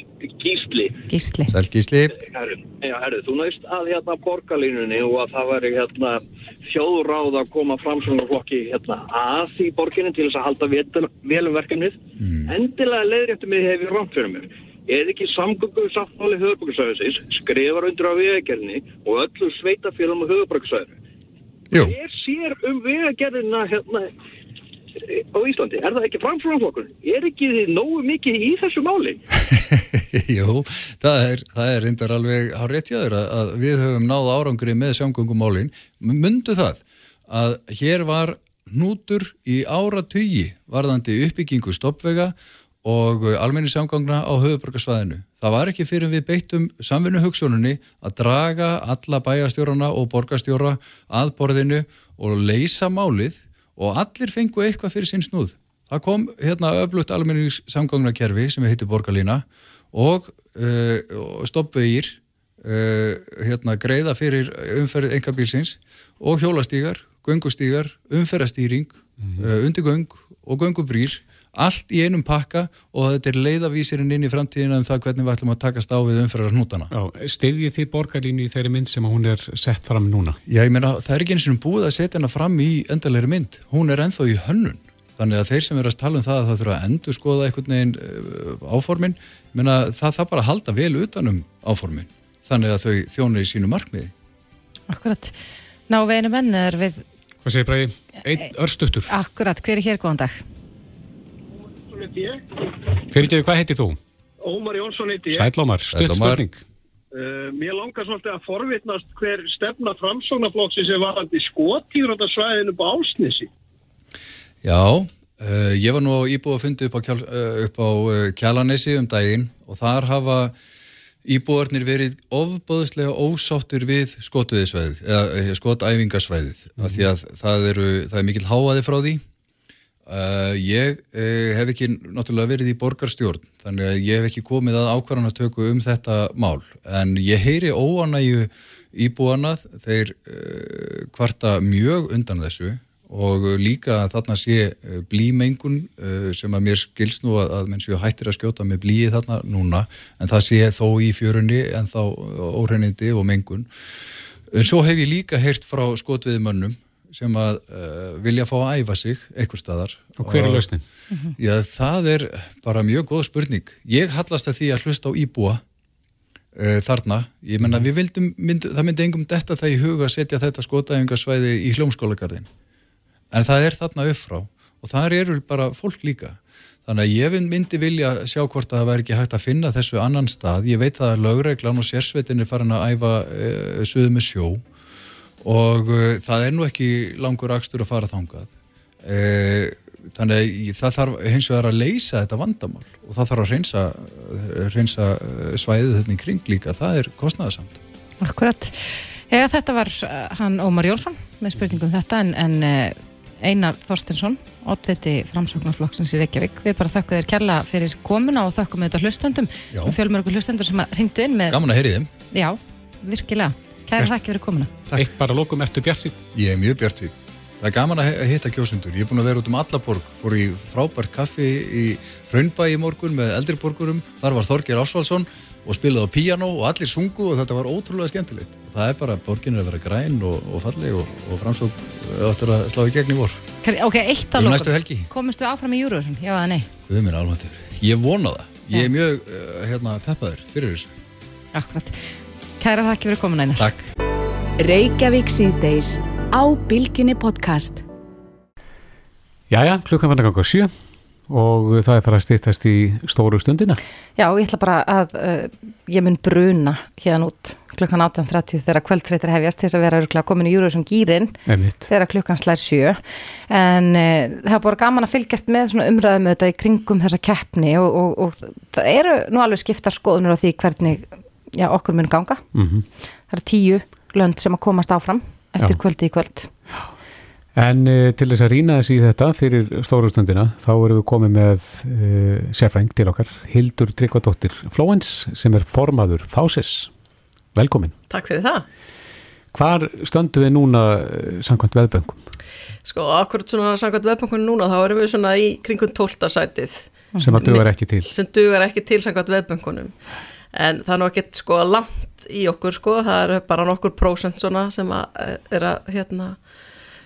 Gísli. Gísli. Sæl Gísli. Herru, já, herru, þú næst að hérna borgarlínunni og að það væri hérna þjóðráð að koma fram svona flokki hérna að í borginni til þess að halda velum verkefnið. Mm. Endilega leiðréttum við hefur rámt fyrir mér. Er ekki samgöngu sáttmáli höfðbruksvæðisins, skrifar undir á vegagerðinni og öllu sveitafélum á höfðbruksvæðinu. Jú. Hver sér um vegagerðina hérna á Íslandi? Er það ekki framframflokkur? Er ekki þið nógu mikið í þessu máli? Jú, það er, það er reyndar alveg á réttjáður að, að við höfum náð árangri með samgöngumálin. Mundu það að hér var hnútur í áratugi varðandi uppbyggingu stoppvega og almenni samgangna á höfuborgarsvæðinu. Það var ekki fyrir við beittum samvinnu hugsununni að draga alla bæjastjórana og borgastjóra að borðinu og leysa málið og allir fengu eitthvað fyrir sinn snúð. Það kom hérna öflutt almennings samgangnakerfi sem heitir Borgarlína og uh, stoppvegir uh, hérna greiða fyrir umferðið engabílsins og hjólastígar, göngustígar, umferðastýring, mm -hmm. uh, undirgöng og göngubrýr allt í einum pakka og þetta er leiðavísirinn inn í framtíðina um það hvernig við ætlum að takast á við umferðar hnútana. Steyðið þið borgarlínu í þeirri mynd sem hún er sett fram núna? Já, ég meina, það er ekki eins og búið að setja hana fram í endalegri mynd. Hún er enþá í hönnun. Þannig að þeir sem er að tala um það að það þurfa að endur skoða einhvern veginn áformin, meina, það það bara halda vel utanum áformin. þannig að þau þjónu í sínu markmiði. Akkurat. Ná við einu menn er við, Hvað segir Bræði? Einn örstuttur. akkurat, hver er hér góðan dag? Fyrirgeðu, hvað heitir þú? Ómar Jónsson heiti ég. Sælómar, stutt spurning. Uh, mér langar svolítið að forvitnast hver stefna framsóknarflokksins er varandi skotýrandasvæðinu på Ásnesi. Já, uh, ég var nú íbúið að fundi upp á, kjál, uh, upp á uh, Kjalanesi um daginn og þar hafa íbúarnir verið ofbóðslega ósáttur við skotuðisvæðið, eða skotæfingasvæðið, mm af því að það, eru, það er mikil háaði frá því. Uh, ég uh, hef ekki náttúrulega verið í borgarstjórn, þannig að ég hef ekki komið að ákvarðanatöku um þetta mál, en ég heyri óanægju íbúana, þeir uh, kvarta mjög undan þessu og líka þarna sé blímengun sem að mér skilst nú að, að menn séu hættir að skjóta með blíi þarna núna. En það sé þó í fjörunni en þá óhreinindi og mengun. En svo hef ég líka heyrt frá skotviðmönnum sem að uh, vilja fá að æfa sig einhver staðar Og hver er lausnin? Já, það er bara mjög góð spurning. Ég hallast að því að hlusta á íbúa uh, þarna. Ég menna, við vildum, mynd, það myndi engum detta það í huga að setja þetta skotæfingarsvæði í hljómskólagarðin. En það er þarna upp frá og þar eru bara fólk líka. Þannig að ég myndi vilja sjá hvort að það væri ekki hægt að finna þessu annan stað. Ég veit að lögreglan og sérsveitin er farin að æfa uh, suðu með sjó og uh, það er nú ekki langur akstur að fara þangað. Uh, þannig að það þarf hins vegar að leysa þetta vandamál og það þarf að reynsa, reynsa uh, svæðið þetta í kring líka. Það er kostnæðasamt. Akkurat. Já, þetta var hann Ómar Jónsson með spurningum þetta en, en Einar Þorstinsson, oddviti framsóknarflokksins í Reykjavík. Við bara þakkum þér kærla fyrir komuna og þakkum auðvitað hlustendum Já. og fjölmörgur hlustendur sem ringdu inn með, Gaman að heyri þeim. já, virkilega. Kæra þakki fyrir komuna. Eitt bara lókum, ertu bjarsinn? Ég er mjög bjart við. Það er gaman að að hitta kjósundur. Ég er búin að vera út um allaborg, fór í frábært kaffi í Raunbæ í morgun með eldriborgurum. Þar var Þorgir Ásvaldsson og spilaði á píanó og allir sungu og þetta var ótrúlega skemmtilegt. Það er bara, borgin er að vera græn og, og falleg og, og framsók áttur að slá í gegn í vor. Ok, eitt að Um lokum. næstu helgi. Komist við áfram í Júruvísun? Já eða nei? Guð minn almáttur. Ég vona það. Ég er mjög uh, hérna, peppaður fyrir þessu. Akkurat. Kæra þakki fyrir komuna einar. Takk. Reykjavík síðdeis á Bilginni podcast. Jæja, klukkan að ganga sjö og það er fara að stýttast í stóru stundina. Já, ég ætla bara að uh, ég mun bruna hérna út klukkan 18.30 þegar kvöldþreytir hefjast til þess að vera örgulega komin í Júruvísun gýrin þegar klukkan slær sjö en uh, það er bara gaman að fylgjast með svona umræðum auðvitað í kringum þessa keppni og, og, og það eru nú alveg skiptar skoðunur á því hvernig já, okkur mun ganga. Mm Það eru tíu lönd sem að komast áfram eftir Já. kvöldi í kvöld. En uh, til þess að rýna þess í þetta fyrir stóru stundina, þá erum við komið með uh, sérfræng til okkar, Hildur Tryggvadóttir Flóens, sem er formaður Fásis. Velkomin. Takk fyrir það. Hvar stöndu við núna uh, samkvæmt veðböngum? Sko, akkurat svona samkvæmt veðbankunum núna, þá erum við svona í kringum 12. sætið. Sem að dugar ekki til. Sem dugar ekki til samkvæmt veðbankunum. En það er nú ekkert sko langt í okkur sko, það eru bara nokkur prósent svona sem að er að hérna,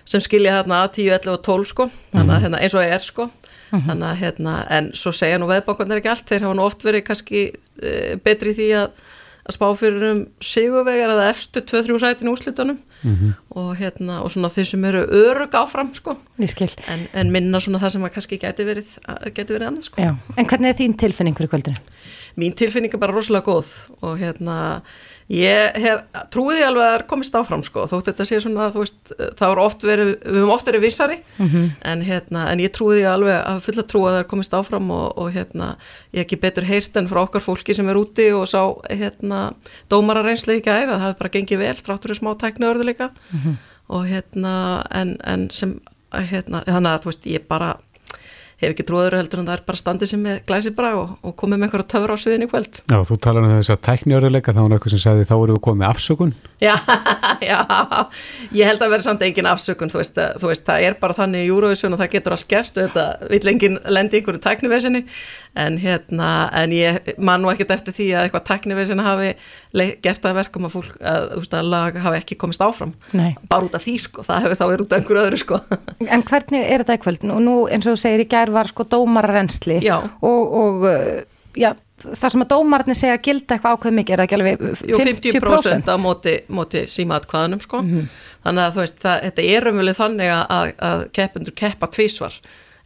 sem skilja hérna að 10, 11 og 12 sko, þannig að hérna, eins og er sko. Þannig að hérna, en svo segja nú veðbankunir ekki allt, þeir hafa nú oft verið kannski e, betri í því að að spá fyrir um sigurvegar eða efstu 2-3 sætin úrslitunum. Mhm. og hérna og svona þeir sem eru örug áfram sko. Ég en, en minna svona það sem að kannski gæti verið, gæti verið annað sko. Já. En hvernig er þín tilfinning fyrir kvöldinu? Mín tilfinning er bara rosalega góð og hérna ég hef, trúið ég alveg að það er komist áfram sko þótt þetta sé svona veist það er oft verið, við höfum oft verið vissari Mhm. en hérna en ég trúið ég alveg að fulla trú að það er komist áfram og, og hérna ég hef ekki betur heyrt en frá okkar fólki sem er úti og sá hérna dómara reynsli í gæri að það hefur bara gengið vel þráttur í smá tækni örðuleika Mhm. og hérna en, en sem hérna, þannig að þú veist ég bara hef ekki trúður heldur en það er bara standið sem með glæsi bara og, og komið með einhverja töfra á sviðin í kvöld Já, þú talar um þess að tækniörðuleika, þá var eitthvað sem sagði þá erum við komið með afsökun. Já, já, ég held að vera samt engin afsökun, þú veist, að, þú veist, það er bara þannig í Eurovision og það getur allt gerst, þetta vill engin lendi í einhverju tæknivesinni, en hérna, en ég man nú ekkert eftir því að eitthvað tæknivesinni hafi gert að verkum að fólk, að, þú veist, að lag hafi ekki komist áfram, Nei. bara út af því, sko, það hefur þá verið út af einhverju öðru, sko. En hvernig er þetta gær var sko dómararensli Já. og, og uh, já, það sem að dómarnir segja gilda eitthvað ákveð mikið, er það ekki alveg Jú, 50%, 50 á móti, móti símaðatkvæðanum sko. Mhm. þannig að þú veist, það, þetta er umvelið þannig að, keppendur keppa tvísvar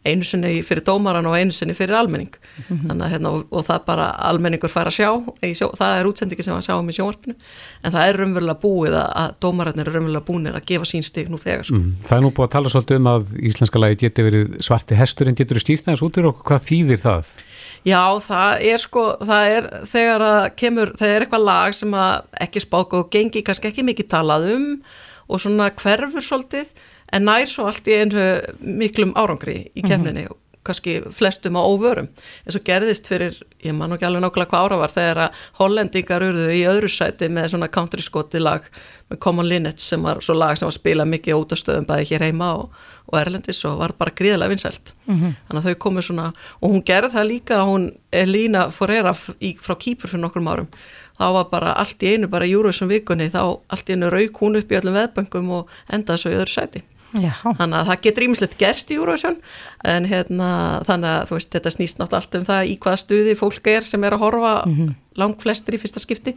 einu sinni fyrir dómaran og einu sinni fyrir almenning Mhm. þannig að hérna, og, og það bara almenningur fær að sjá, sjó, það er útsendingi sem að sjá um í sjónvarpinu, en það er umverulega búið að, að dómararnir er umverulega búinir að gefa sín stig nú þegar sko. Mm. Það er nú búið að tala svolítið um að íslenska lagi geti verið svarti hestur en getur þú stýrt þess út og hvað þýðir það? Já, það er sko, það er þegar að kemur, það er eitthvað lag sem að ekki spáka og gengi kannski ekki mikið talað um og svona hverfur svolítið en nær svo allt í einu miklum árangri í kemninni og kannski flestum á óvörum eins og gerðist fyrir, ég man ekki alveg nákvæmlega hvað ára var þegar að hollendingar urðu í öðru sæti með svona country skoti lag með Common Linnets sem var svo lag sem var spilað mikið út af stöðum bæði hér heima og, og Erlendis og var bara gríðilega vinsælt Mhm. þannig að þau komu svona og hún gerði það líka hún Elína Forera frá Kýpur fyrir nokkrum árum þá var bara allt í einu bara Júruvísum vikunni þá allt í einu rauk hún upp í öllum veðböngum og endaði svo í öðru sæti. Þannig að það getur ímislegt gerst í Eurovision. En hérna þannig að þú veist þetta snýst náttúrulega allt um það í hvaða stuði fólk er sem er að horfa Mhm. lang flestir í fyrsta skipti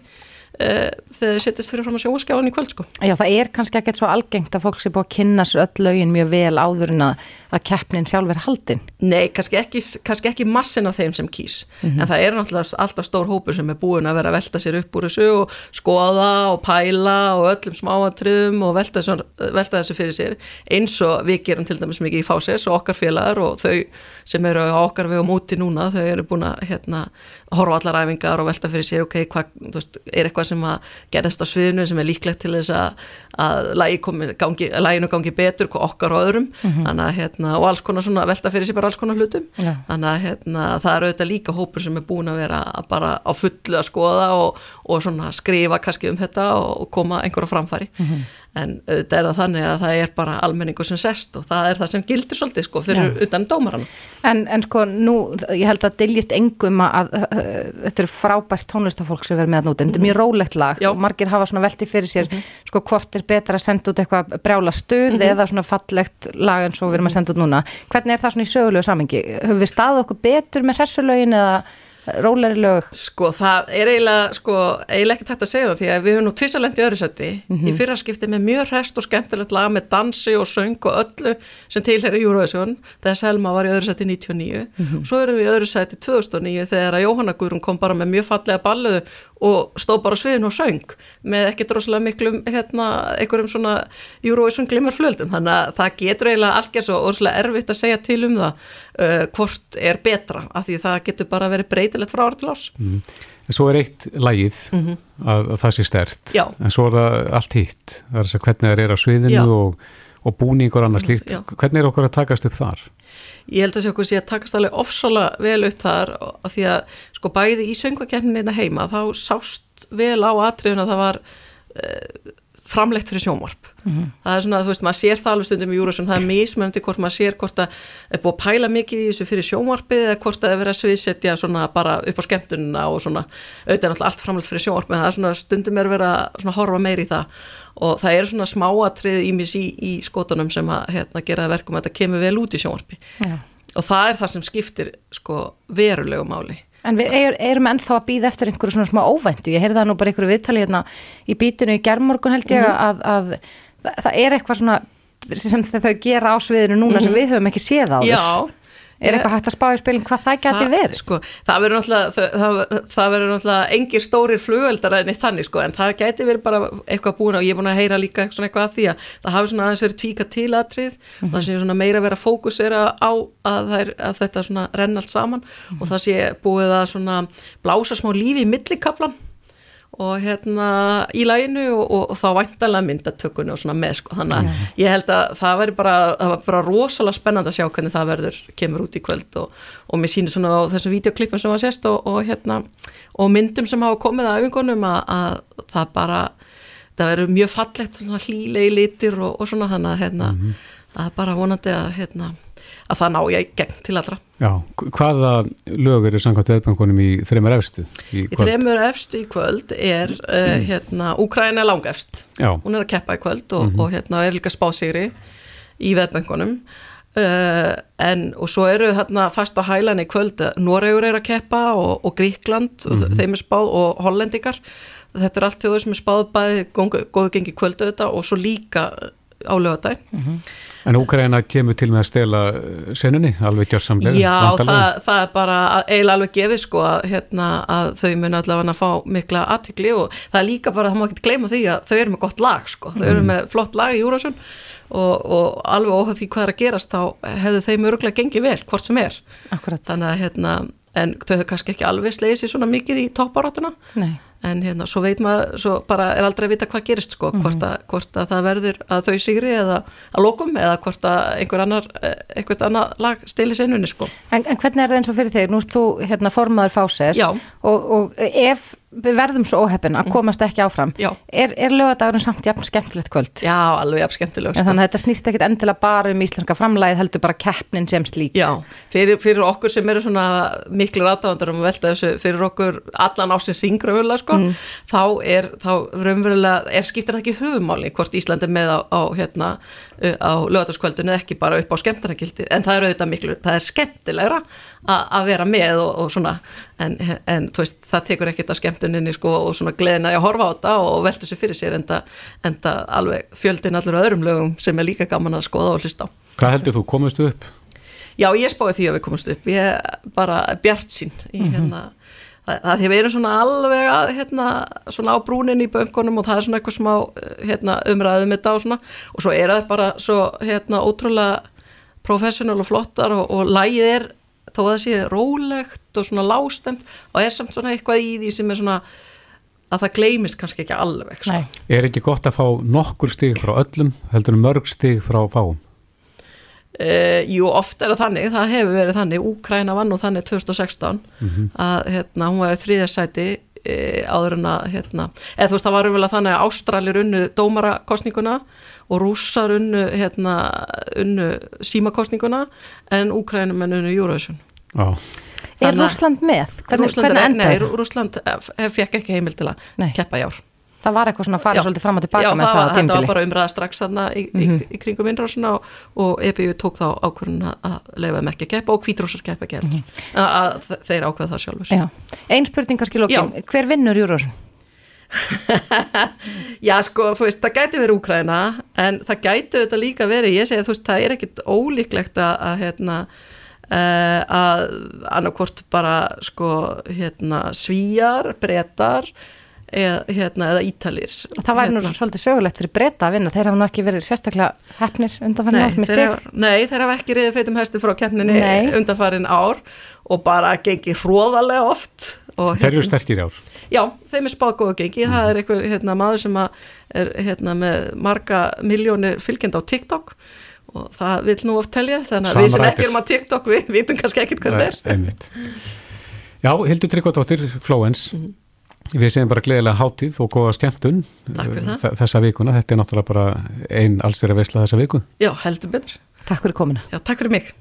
þegar þau setjast fyrir fram að sjóaskjáðan í kvöld sko. Já, það er kannski ekkert svo algengt að fólk sé búið að kynna sér öll lögin mjög vel áður en að, að keppnin sjálf er haldin. Nei, kannski ekki, kannski ekki massin af þeim sem kýs Mhm. en það er náttúrulega alltaf stór hópur sem er búin að vera að velta sér upp úr þessu og skoða og pæla og öllum smáatriðum og velta þessu, velta þessu fyrir sér eins og við gerum til dæmis mikið í Fáses og okkar félagar og þau sem eru á okkar vegum úti núna þau eru búin að hérna, horfa allar æfingar og velta fyrir sér ok, hvað, þú veist, er eitthvað sem að gerðast á sviðinu sem er líklegt til þess að, að lagi komi, gangi, laginu gangi betur okkar og öðrum Mhm. þannig að hérna, og alls konar svona velta fyrir sér bara alls konar hlutum Já. þannig að hérna, það er auðvitað líka hópur sem er búin að vera bara á fullu að skoða og, og svona skrifa kannski um þetta og, og koma einhverja framfæri Mhm. En auðvitað er það þannig að það er bara almenningu sem sest og það er það sem gildir svolítið sko fyrir Já. utan dómarann En, en sko, nú, ég held að diljist engum að, að, að þetta er frábært tónlistafólk sem verður með að núti, þetta er mjög rólegt lag Já. og margir hafa svona velti fyrir sér sko hvort er betra að senda út eitthvað brjála stuð Mhm. eða svona fallegt lag eins og við erum að senda út núna. Hvernig er það svona í sögulegu samengi? Höfum við staðið okkur betur með hressulögin eða róleri lög? Sko það er eiginlega, sko, eiginlega ekki tætt að segja það því að við höfum nú tvisalendi í öðru seti Mhm. í fyrra skipti með mjög rest og skemmtilegt lag með dansi og söng og öllu sem tilheri Eurovision þegar Selma var í öðru seti 99 Mhm. svo erum við í öðru seti 2009 þegar að Jóhanna Guðrún kom bara með mjög fallega balluðu og stóð bara sviðin og söng með ekkert rosalega miklum hérna, einhverjum svona Eurovision glimmerflöldum þannig að það getur eiginlega gerð svo rosalega erfitt að segja til um það uh, hvort er betra af því það getur bara verið breytilegt frá ára til ás Mm. Svo er eitt lagið Mhm. að, að það sé stert Já. en svo er það allt hitt það er þess að hvernig það er á sviðinu og, og búningur slíkt Já. hvernig er okkur að takast upp þar? Ég held að sé okkur sé að takast alveg ofsalega vel upp þar af því að sko bæði í söngvakerninina heima þá sást vel á atriðun að það var uh, framlegt fyrir sjónvarp. Mhm. Það er svona, þú veist, maður sér það alveg stundum í Júrasson, það er mismöndi hvort maður sér hvort að er búið að pæla mikið í þessu fyrir sjónvarpið eða hvort að það er verið að sviðsetja svona bara upp á skemmtunina og svona, auðvitað náttúrulega allt framlegt fyrir sjónvarpið, en það er svona stundum er verið að svona horfa meir í það og það eru svona smáatrið ímis í, í skotunum sem að hérna, gera verkum að þetta kemur vel út í sjónvarpi Já. og það En við er, erum ennþá að býða eftir einhverju svona smá óvæntu. Ég heyrði það nú bara einhverju viðtali hérna í bítinu í gerðmorgun held ég Mhm. að, að það, er eitthvað svona sem þau gera á sviðinu núna sem Mhm. við höfum ekki séð á Já. Er eitthvað hægt að spá í spilin hvað það geti verið? Sko, það verður náttúrulega, það, það, það verður náttúrulega engir stórir flugeldar en eitt þannig sko, en það geti verið bara eitthvað búin og ég er búin að heyra líka eitthvað að því að það hafi svona aðeins verið tvíka til atrið og það sé svona meira verið að fókusera á að, er, að þetta svona renna allt saman og það sé búið að svona blása smá lífi í millikaplan og hérna í læginu og, og, og þá væntalega myndatökunni og svona með sko, þannig að ég held að það veri bara, það var bara rosalega spennand að sjá hvernig það verður, kemur út í kvöld og, og mér sýnir svona á þessum videoklippum sem var sést og, og hérna og myndum sem hafa komið að auðvingunum að, að það bara, það verður mjög fallegt svona hlýlegi litir og, og svona þannig að hérna, það er bara vonandi að hérna, að það ná ég gegn til allra. Já, hvaða lög eru samkvæmt veðbankunum í þreymur efstu í Í kvöld? þremur efstu í kvöld er uh, hérna, Úkræna er langefst Já. hún er að keppa í kvöld og, Mhm. og hérna er líka spásigri í veðböngunum uh, en og svo eru þarna fast á hælan í kvöld Noregur er að keppa og, og Gríkland og Mhm. þeim er spáð og Hollendingar þetta er allt þjóður sem er spáð bæði góðu gengi kvöldu þetta og svo líka á lögadæg En Úkraina kemur til með að stela senunni, alveg gjörsamlega. Já, það, það er bara eiginlega alveg gefið sko að, hérna, að þau muni allavega að fá mikla aðtikli og það er líka bara, það má ekki gleyma því að þau eru með gott lag sko, þau eru Mhm. með flott lag í Júrasjón og, og alveg óhæð því hvað er að gerast þá hefðu þeim öruglega gengið vel, hvort sem er Akkurat. þannig að hérna, en þau hefur kannski ekki alveg slegið sér svona mikið í topparátuna Nei. En hérna, svo veit maður, svo bara er aldrei að vita hvað gerist sko, hvort, að, hvort að það verður að þau sigri eða að lokum eða hvort að einhver annar, eh, einhvert annar lag stili sennunni sko. En, en hvernig er það eins og fyrir þig? Nú ert þú hérna, formaður fáses og, og ef við verðum svo óheppin að komast ekki áfram Já. er, er lögadagurinn samt jafn skemmtilegt kvöld? Já, alveg jafn skemmtileg En þannig að þetta snýst ekkit endilega bara um íslenska framlæð heldur bara keppnin sem slík Já, fyrir, fyrir okkur sem eru svona miklu rátáðandar um að velta þessu fyrir okkur allan ásins ringröfulega sko, Mm. þá er þá raunverulega, er skiptir það ekki höfumáli hvort Ísland er með á, á hérna á lögataskvöldinu eða ekki bara upp á skemmtarnagildi, en það er auðvitað miklu það er skemmtilegra að vera með og, og svona, en, en veist, það tekur ekkit að skemmtuninni sko og svona gleðina að horfa á þetta og velta sér fyrir sér en það, alveg fjöldin allur öðrum lögum sem er líka gaman að skoða og hlusta á. Hvað heldur þú, komist þú upp? Já, ég spáði því að við komumst upp, ég bara bjart sín í Mhm. hérna, það, við erum svona alveg að, hérna, svona á brúnin í böngunum og það er svona eitthvað smá hérna, umræðum þetta og svona og svo er það bara svo hérna ótrúlega professional og flottar og, og lægið er þó að það sé rólegt og svona lástemt og er samt svona eitthvað í því sem er svona að það gleymist kannski ekki alveg sko. Er ekki gott að fá nokkur stig frá öllum, heldur mörg stig frá fáum? Uh, jú, oft er það þannig, það hefur verið þannig Úkræna vann nú þannig 2016 Mhm. að hérna, hún var í þriðarsæti uh, áður en að hérna, eða þú veist, það var umvel að þannig að Ástralir unnu dómarakostninguna og rússar unnu hérna, unnu símakostninguna en Úkrænumenn unnu Eurovision Já. Er Rússland með? Hvernig, Rússland, hvernig er- Nei, það? Rú- Rússland eh, fekk ekki heimil til að keppa í ár Það var eitthvað svona að fara Já. svolítið fram og tilbaka Já, með það það var, á þetta var tímbili. bara umræða strax í, í, Mhm. í kringum innrásuna og, og EBU tók þá ákvörðun að- að leifa þeim ekki að keppa og hvítrúsar keppa ekki heldur. að, að þe- þeir ákveða það sjálfur. Já. Ein spurning kannski lókin, hver vinnur Júrósson? Já, sko, þú veist, það gæti verið Úkraina en það gæti þetta líka verið, ég segi þú veist, það er ekkit ólíklegt að, að hérna, uh, að annarkvort bara, sko, hérna, svíjar, bretar eða, hérna, eða ítalir. Það væri nú Hérna. svolítið sögulegt fyrir breyta að vinna, þeir hafa nú ekki verið sérstaklega hefnir undanfarnin Nei, ár með hafa, nei, þeir hafa ekki riðið feitum hesti frá keppninni Nei. undanfarin ár og bara gengi hróðalega oft. Og, Þeir eru sterkir í ár. Já, þeim er spáð góða gengi, það er einhver hérna, maður sem að er hérna, með marga miljónir fylgjenda á TikTok og það vil nú oft telja þannig að við sem ekki erum á TikTok við vitum kannski ekkit hvað það er. Einmitt. Já, Hildur Tryggvadóttir, Flóens, Mhm. Við segjum bara gleðilega hátíð og góða skemmtun það. þ- þessa vikuna. Þetta er náttúrulega bara ein allsera veisla þessa viku. Já, heldur betur. Takk fyrir komina. Já, takk fyrir mig.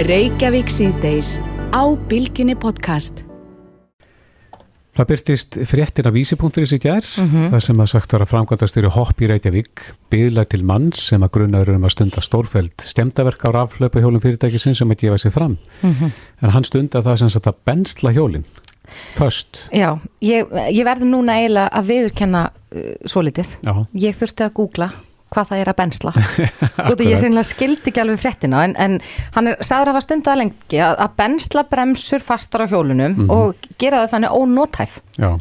Reykjavík síðdeis á Bilginni podcast. Það byrtist fréttin af vísipunktur í sig gær, Mhm. þar sem að sagt var að framkvæmdastjóri hopp í Reykjavík byðla til manns sem að grunaður um að stunda stórfæld stemdaverk á raflöpahjólum fyrirtækisins sem að gefa sig fram. Mhm. En hann stunda það sem sagt að bensla hjólin, först. Já, ég, ég verði núna eiginlega að viðurkenna uh, svolítið. Já. Ég þurfti að googla hvað það er að bensla. og því ég hreinlega skildi ekki alveg fréttina en, en hann er sagður að hafa stundað lengi að, að bensla bremsur fastar á hjólunum Mhm. og gera það þannig ónótæf. Já.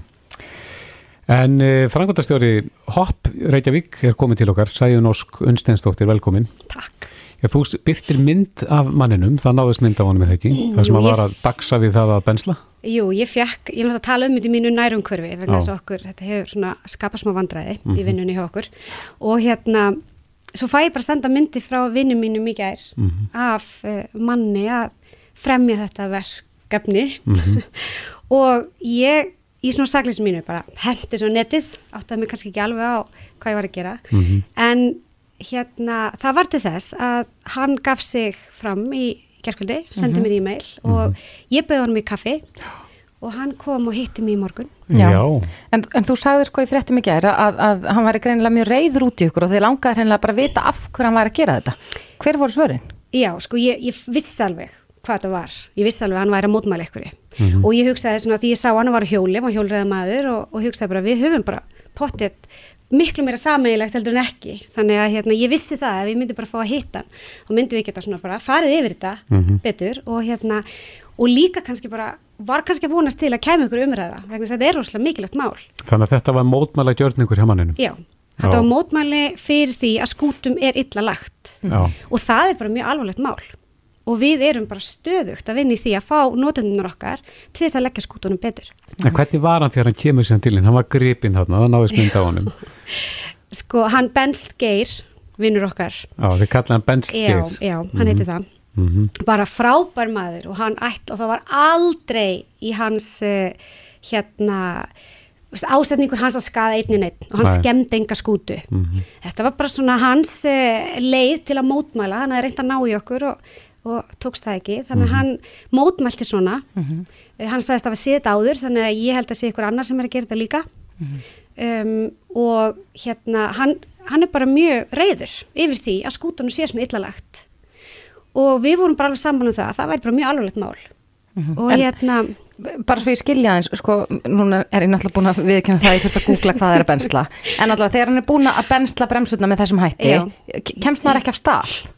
En uh, framkvæmdastjóri hopp Reykjavík er komin til okkar, Sæjun Ósk Unnsteinsdóttir, velkomin. Takk. Já, þú byrtir mynd af manninum, það náðist mynd af honum eða ekki, það sem að var ég- að daksa við það að bensla. Jú, ég fekk, ég vil að tala um þetta í mínu nærumhverfi vegna þess að okkur, þetta hefur svona skapað smá vandræði í Mhm. vinnunni hjá okkur og hérna, svo fæ ég bara senda myndi frá vinnum mínum í gær Mhm. af uh, manni að fremja þetta verkefni Mhm. og ég í svona sakleysum mínu bara hendi svo netið, áttaði mig kannski ekki alveg á hvað ég var að gera Mhm. en hérna, það var til þess að hann gaf sig fram í gerkvöldi, sendi Mhm. mér e-mail og ég bauði honum í kaffi og hann kom og hitti mig í morgun En, en þú sagður sko í fréttum í gæra að, að hann væri greinilega mjög reyður út í ykkur og þið langaði hreinlega bara að vita af hverju hann væri að gera þetta. Hver voru svörin? Já, sko, ég, ég vissi alveg hvað þetta var. Ég vissi alveg að hann væri að mótmæla ykkur. Mhm. Og ég hugsaði svona því ég sá hann var hjóli, var hjólreða maður og, og hugsaði bara við höfum bara pottet miklu meira sameigilegt heldur en ekki. Þannig að hérna, ég vissi það að ég myndi bara fá að hitta þá myndum við geta svona bara farið yfir þetta Mhm. betur og hérna og líka kannski bara var kannski að vonast til að kemur ykkur umræða vegna þess að þetta er rosalega mikilvægt mál. Þannig að þetta var mótmæla gjörningur hjá manninum. Já, þetta var mótmæli fyrir því að skútum er illa lagt Já. og það er bara mjög alvarlegt mál og við erum bara stöðugt að vinna í því að fá notendunar okkar til þess að leggja skútunum betur. En hvernig var hann þegar hann kemur síðan til hinn? Hann var gripinn þarna, það náðist mynd á honum. Sko, hann Benst Geir, vinnur okkar, Já, þið kallaði hann Bensgeir. já, já, hann heiti það, Mhm. bara frábær maður og hann ætla og það var aldrei í hans uh, hérna ásetningur hans að skaða einnin einn og hann Nei. skemmdi enga skútu. Mhm. Þetta var bara svona hans uh, leið til að mótmæla, hann hafði reynd að ná í okkur og, og tókst það ekki, þannig að Mhm. hann mótmælti svona, Eh, hann sagðist að það var séð þetta áður, þannig að ég held að sé ykkur annar sem er að gera þetta líka. Um, og hérna hann, hann er bara mjög reyður yfir því að skútunum sé svona illalagt og við vorum bara alveg saman um það að það væri bara mjög alvarlegt mál. Og En- hérna bara svo ég skilja eins, sko, núna er ég náttúrulega búin að viðkynna það, ég þurft að googla hvað það er að bensla. En allavega þegar hann er búin að bensla bremsutna með þessum hætti, Já. ke- kemst maður ekki af stað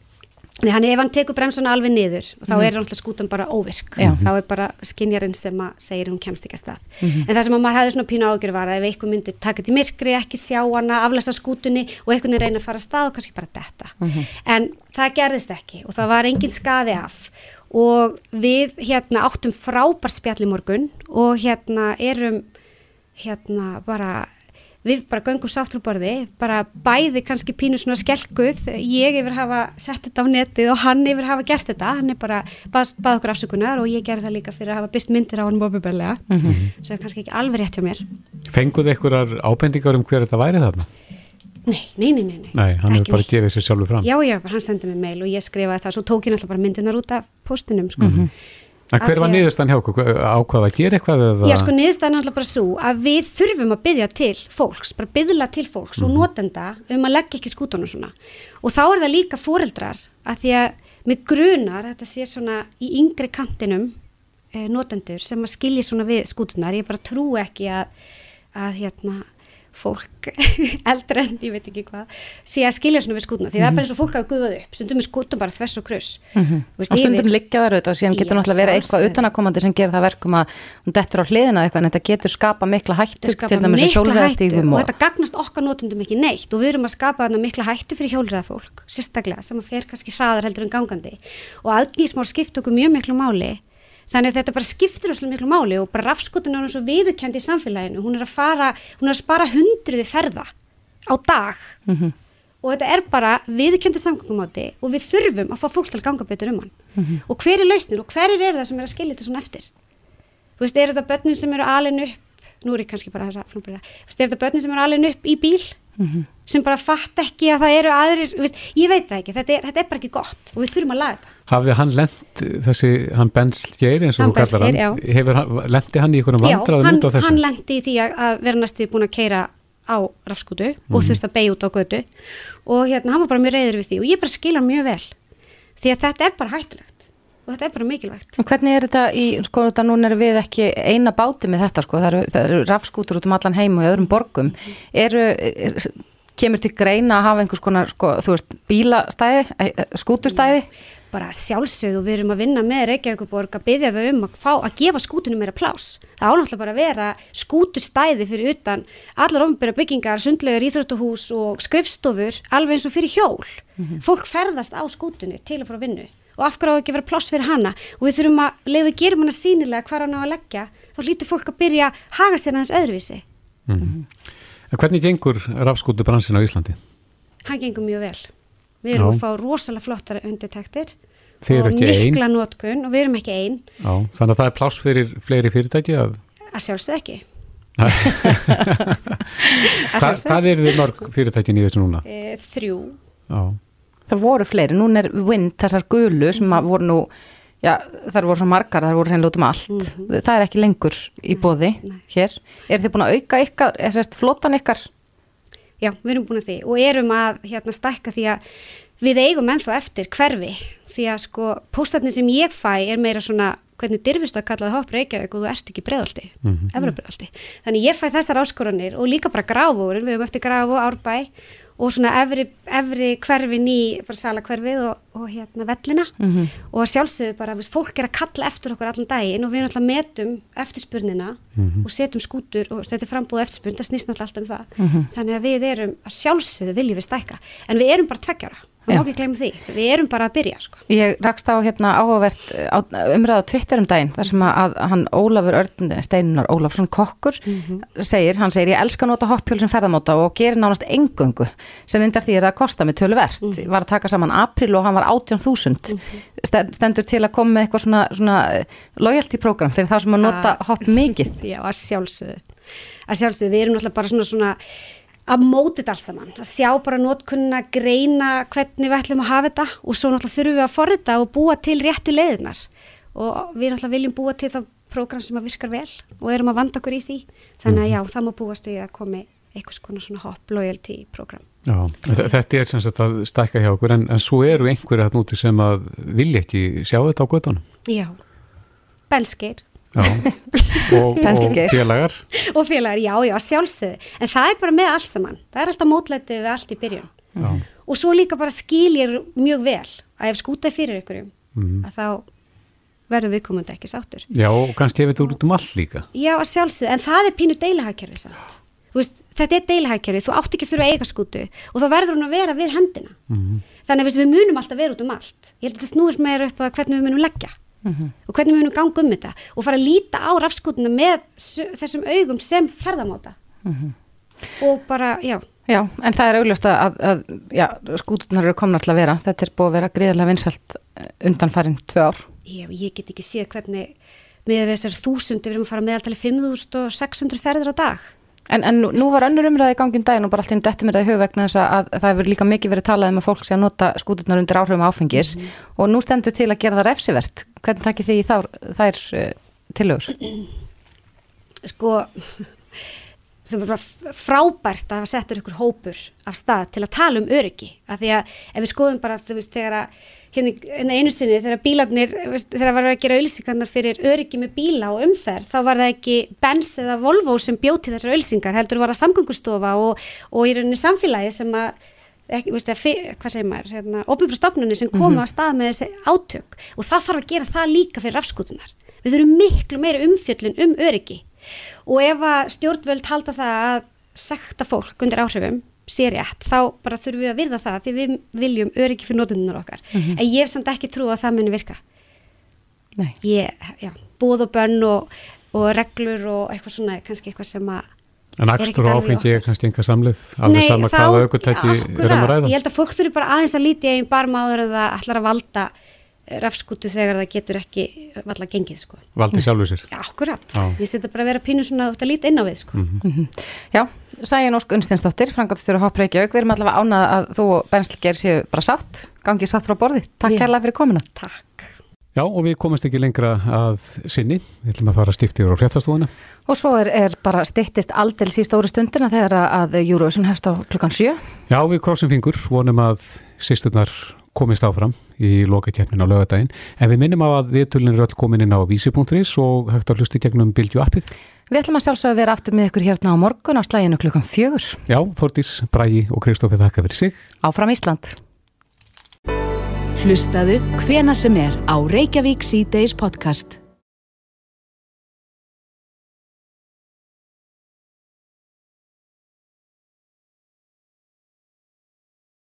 Nei, hann ef hann tekur bremsuna alveg niður og þá Mhm. er náttúrulega skútan bara óvirk Já. þá er bara skinjarinn sem að segir hún kemst ekki að stað Mhm. en það sem að maður hefði svona pínu ágjör var að ef eitthvað myndi taka þetta í myrkri, ekki sjá hana aflæsa skútunni og eitthvað er reyna að fara að stað og kannski bara detta en það gerðist ekki og það var engin skaði af og við hérna áttum frábær spjall í morgun og hérna erum hérna bara við bara göngum sáttur borði, bara bæði kannski pínu svona skelkuð, ég yfir hafa sett þetta á netið og hann yfir hafa gert þetta, hann er bara bað, bað okkur afsökunar og ég gerði það líka fyrir að hafa byrt myndir á hann bóbubellega, Mhm. sem er kannski ekki alveg rétt hjá mér. Fenguð einhverjar ábendingar um hver þetta væri þarna? Nei, nei, nei, nei, nei. Nei, hann hefur bara gefið sér sjálfur fram. Já, já, hann sendið mér mail og ég skrifaði það, svo tók ég náttúrulega bara myndirnar út af postinum, sko. Mhm. En hver var því að- niðurstan hjá okkur? Ákvað að gera eitthvað eða? Já, sko, niðurstaðan er alltaf bara svo að við þurfum að byggja til fólks, bara byggla til fólks og notenda um að leggja ekki skútunum svona. Og þá er það líka foreldrar að því að með grunar, þetta sé svona í yngri kantinum e, notendur sem að skilji svona við skútunar. Ég bara trú ekki að, að hérna, fólk eldra en ég veit ekki hvað sé að skilja svona við skútuna. Því það er bara eins og fólk hafa guðað upp. Stundum er skútun bara þvess og kruss. Mhm. Þú veist, og stundum liggja þar auðvitað og síðan getur náttúrulega verið eitthvað utanakomandi sem gerir það verkum að hún dettur á hliðina eitthvað en þetta getur skapa mikla hættu skapar til dæmis að hjólveðastígum hættu og og þetta gagnast okkar notendum ekki neitt. Og við erum að skapa þarna mikla hættu fyrir hjólriða fólk sérstaklega sem að fer kannski hraðar heldur en gangandi. Og aðgísmál skipt okkur mjög miklu máli þannig að þetta bara skiptir okkur miklu máli og bara rafskotun er hún svo viðurkendi í samfélaginu. Hún er að fara, hún er að spara hundruði ferða á dag. Mhm. og þetta er bara viðurkendi samgöngumáti og við þurfum að fá fólk til að ganga betur um hann. Mhm. og hver er lausnin og hver er það sem er að skilja þetta svona eftir? Þú veist, er þetta börnin sem eru alin upp? Nú er ég kannski bara þess að frambyrða þú veist, er þetta börnin sem eru alin upp í bíl? Mhm. sem bara fatt ekki að það eru aðrir veist, ég veit það ekki, þetta er, þetta er bara ekki gott og við þurfum að laga þetta Hafði hann lent þessi, hann Bensgeir eins og Hann þú kallar hann, já. hefur hann, lendi hann í einhverjum Já, vandræðum hann, út á þessu? hann lendi í því að, að vera næstu búin að keira á rafskútu og Mhm. þurfti að beigja út á götu og hérna, hann var bara mjög reyður við því og ég bara skil hann mjög vel því að þetta er bara hættulegt og þetta er bara mikilvægt En hvernig er þetta í, sko þetta núna erum við ekki eina báti með þetta sko, það eru, það eru rafskútur út um allan heim og í öðrum borgum, eru, er, kemur til greina að hafa einhvers konar, sko, þú veist, bílastæði, eh, eh, skútustæði? Bara sjálfsögð og við erum að vinna með Reykjavíkuborg að byggja þau um að, fá, að gefa skútunum meira plás. Það ánáttúrulega bara að vera skútustæði fyrir utan allar ofnbæra byggingar, sundlegar íþróttuhús og skrifstofur alveg eins og fyrir hjól. Fólk ferðast á skútunni til að fara að vinnu og af hverju á ekki að vera pláss fyrir hana og við þurfum að, leiðu við gerum hana sínilega hvar hann á að leggja, þá lítur fólk að byrja að haga sér aðeins öðruvísi. Mhm. En hvernig gengur rafskútu bransin á Íslandi? Hann gengur mjög vel. Við erum Já. að fá rosalega flottar eru og ekki ein? mikla notkun og við erum ekki einn Já, þannig að það er pláss fyrir fleiri fyrirtæki að... að sjálfsög ekki. Hva, hvað eru þið mörg fyrirtækin í þessu núna? E, þrjú. Já, Það voru fleiri, núna er Wind, þessar gulu sem að voru nú, já, þar voru svo margar, þar voru hreinlega út um allt. Það er ekki lengur í bóði hér. Er þið búin að auka ykkar, eða sérst flottan ykkar? Já, við erum búin að því og erum að hérna stækka því að við eigum ennþá eftir hverfi því að sko póstarnir sem ég fæ er meira svona hvernig dyrfist að kalla það hopp Reykjavík og þú ert ekki breðaldi, mm. -hmm. efrabreðaldi þannig ég fæ þessar áskoranir og líka bara gráfórin, við höfum eftir gráfó, árbæ og svona efri, efri hverfin í bara sala hverfið og, og hérna vellina Mhm. og að sjálfsögðu bara, fólk er að kalla eftir okkur allan daginn og við náttúrulega metum eftirspurnina Mhm. og setjum skútur og þetta er frambúð eftirspurn, það snýst náttúrulega allt um það Mhm. þannig að við erum að sjálfsögðu viljum við stækka en við erum bara tveggjara, það má ekki glemja því. Við erum bara að byrja sko. Ég rakst á hérna áhugavert á, umræða Twitter um daginn þar sem að, hann Ólafur Örn Steinar Ólafsson kokkur segir, hann segir ég elska að nota hoppjól sem ferðamóta og gerir nánast engöngu sem reyndar því að kosta mig töluvert. Var að taka saman april og hann var 18.000 Sten- stendur til að koma með eitthvað svona, svona eh, loyalty program fyrir þá sem að nota hopp mikið. Já, að sjálfsögðu. Að sjálfsögðu, við erum náttúrulega bara svona, svona að móti þetta allt saman, að sjá bara notkunna, greina hvernig við ætlum að hafa þetta og svo náttúrulega þurfum við að forrita og búa til réttu leiðinar og við náttúrulega viljum búa til það program sem að virkar vel og erum að vanda okkur í því. Þannig að já, það má búast við að komi eitthvað svona svona hopp loyalty program Já, þe- þetta er sem sagt að stækka hjá okkur en, en svo eru einhverja þarna úti sem að vilja ekki sjá þetta á göttunum Já, benskeir Já, og, og félagar. Og félagar, já, já, sjálfsögðu. En það er bara með allt saman, það er alltaf mótlætið við allt í byrjun. Já. og svo líka bara skil ég mjög vel að ef skúta fyrir ykkurum Mhm. að þá verður viðkomandi ekki sáttur. Já, og kannski hefur þetta út um allt líka. Já, sjálfsögðu, en það er pínu deilihagkerfi samt. Þú veist, þetta er deilihagkerfi, þú átt ekki að þurfa að eiga skútu og þá verður hún að vera við hendina. Mhm. þannig að við munum alltaf vera út um allt. Ég held að þetta snúist meira upp að hvernig við munum leggja og hvernig við munum ganga um þetta? Og fara að líta á rafskútuna með þessum augum sem ferðamáta. Og bara, já. Já, en það er augljóst að, að, já, skúturnar eru komna til að vera. Þetta er búið að vera gríðarlega vinsælt undanfærin tvö ár. Ég, ég get ekki séð hvernig með þessar þúsundir við erum að fara meðaltali 5600 ferðir á dag En, en nú, nú var önnur umræði í gangin daginn og bara allt í einu dettur mér það í hug vegna þess að, að það hefur líka mikið verið talað um að fólk sé að nota skúturnar undir áhrifum áfengis og nú stendur til að gera það refsivert. Hvernig takkir þið í þár, þær uh, tilögur? sko sem er bara frábært að hafa settur ykkur hópur af stað til að tala um öryggi af því að ef við skoðum bara þú veist þegar að hérna einu sinni þegar bílarnir þegar var að gera auðlýsingarnar fyrir öryggi með bíla og umferð þá var það ekki Benz eða Volvo sem bjóti þessar auðlýsingar heldur var það samgöngustofa og, og í rauninni samfélagi sem að ekki, veist, að, hvað segir maður, hérna, óbyrgur stofnunni sem koma Mhm. að stað með þessi átök. Og það þarf að gera það líka fyrir rafskútunar við þurfum miklu meira umfjöllun um öryggi. Og ef að stjórnvöld halda það að sekta fólk undir áhrifum sé rétt, þá bara þurfum við að virða það því við viljum öryggi fyrir notundunar okkar. Mhm. en ég hef samt ekki trú að það muni virka. Nei. ég, já, búð og bönn og, og reglur og eitthvað svona kannski eitthvað sem að En ekkert og áfengi er kannski enga samlið alveg sama hvaða aukutæki já, er um að ræða. Ég held að fólk þurfi bara aðeins að líti einn barmáður en það ætlar að valda rafskútu þegar það getur ekki valla gengið sko. valdi sjálfu sér Já, akkurat. Já. Ég setja bara að vera pínu svona út að líta inn á við sko. Mhm. Já, Sæjan Ósk Unsteinsdóttir, frangatstjóri Hopp Reykjavík, við erum allavega ánað að þú og Benslger séu bara sátt, gangið sátt frá borði. Takk Já. kærlega fyrir komuna. Takk. Já, og við komumst ekki lengra að sinni við ætlum að fara stíkt yfir á fréttastúðuna Og svo er, er bara styttist aldels í stóru stundina þegar að Eurovision hefst á klukkan sjö. Já, við krossum fingur, vonum að sýsturnar komist áfram í lokakefnin á lögadaginn, en við minnum á að viðtölin er öll komin inn á vísi.is og hægt að hlusta í gegnum Bildju appið. Við ætlum að sjálfsögðu vera aftur með ykkur hérna á morgun á slæginu klukkan fjögur. Já, Þordís, Brægi og Kristófi þakka fyrir sig. Áfram Ísland. Hlustaðu hvena sem er á Reykjavík C-Days podcast.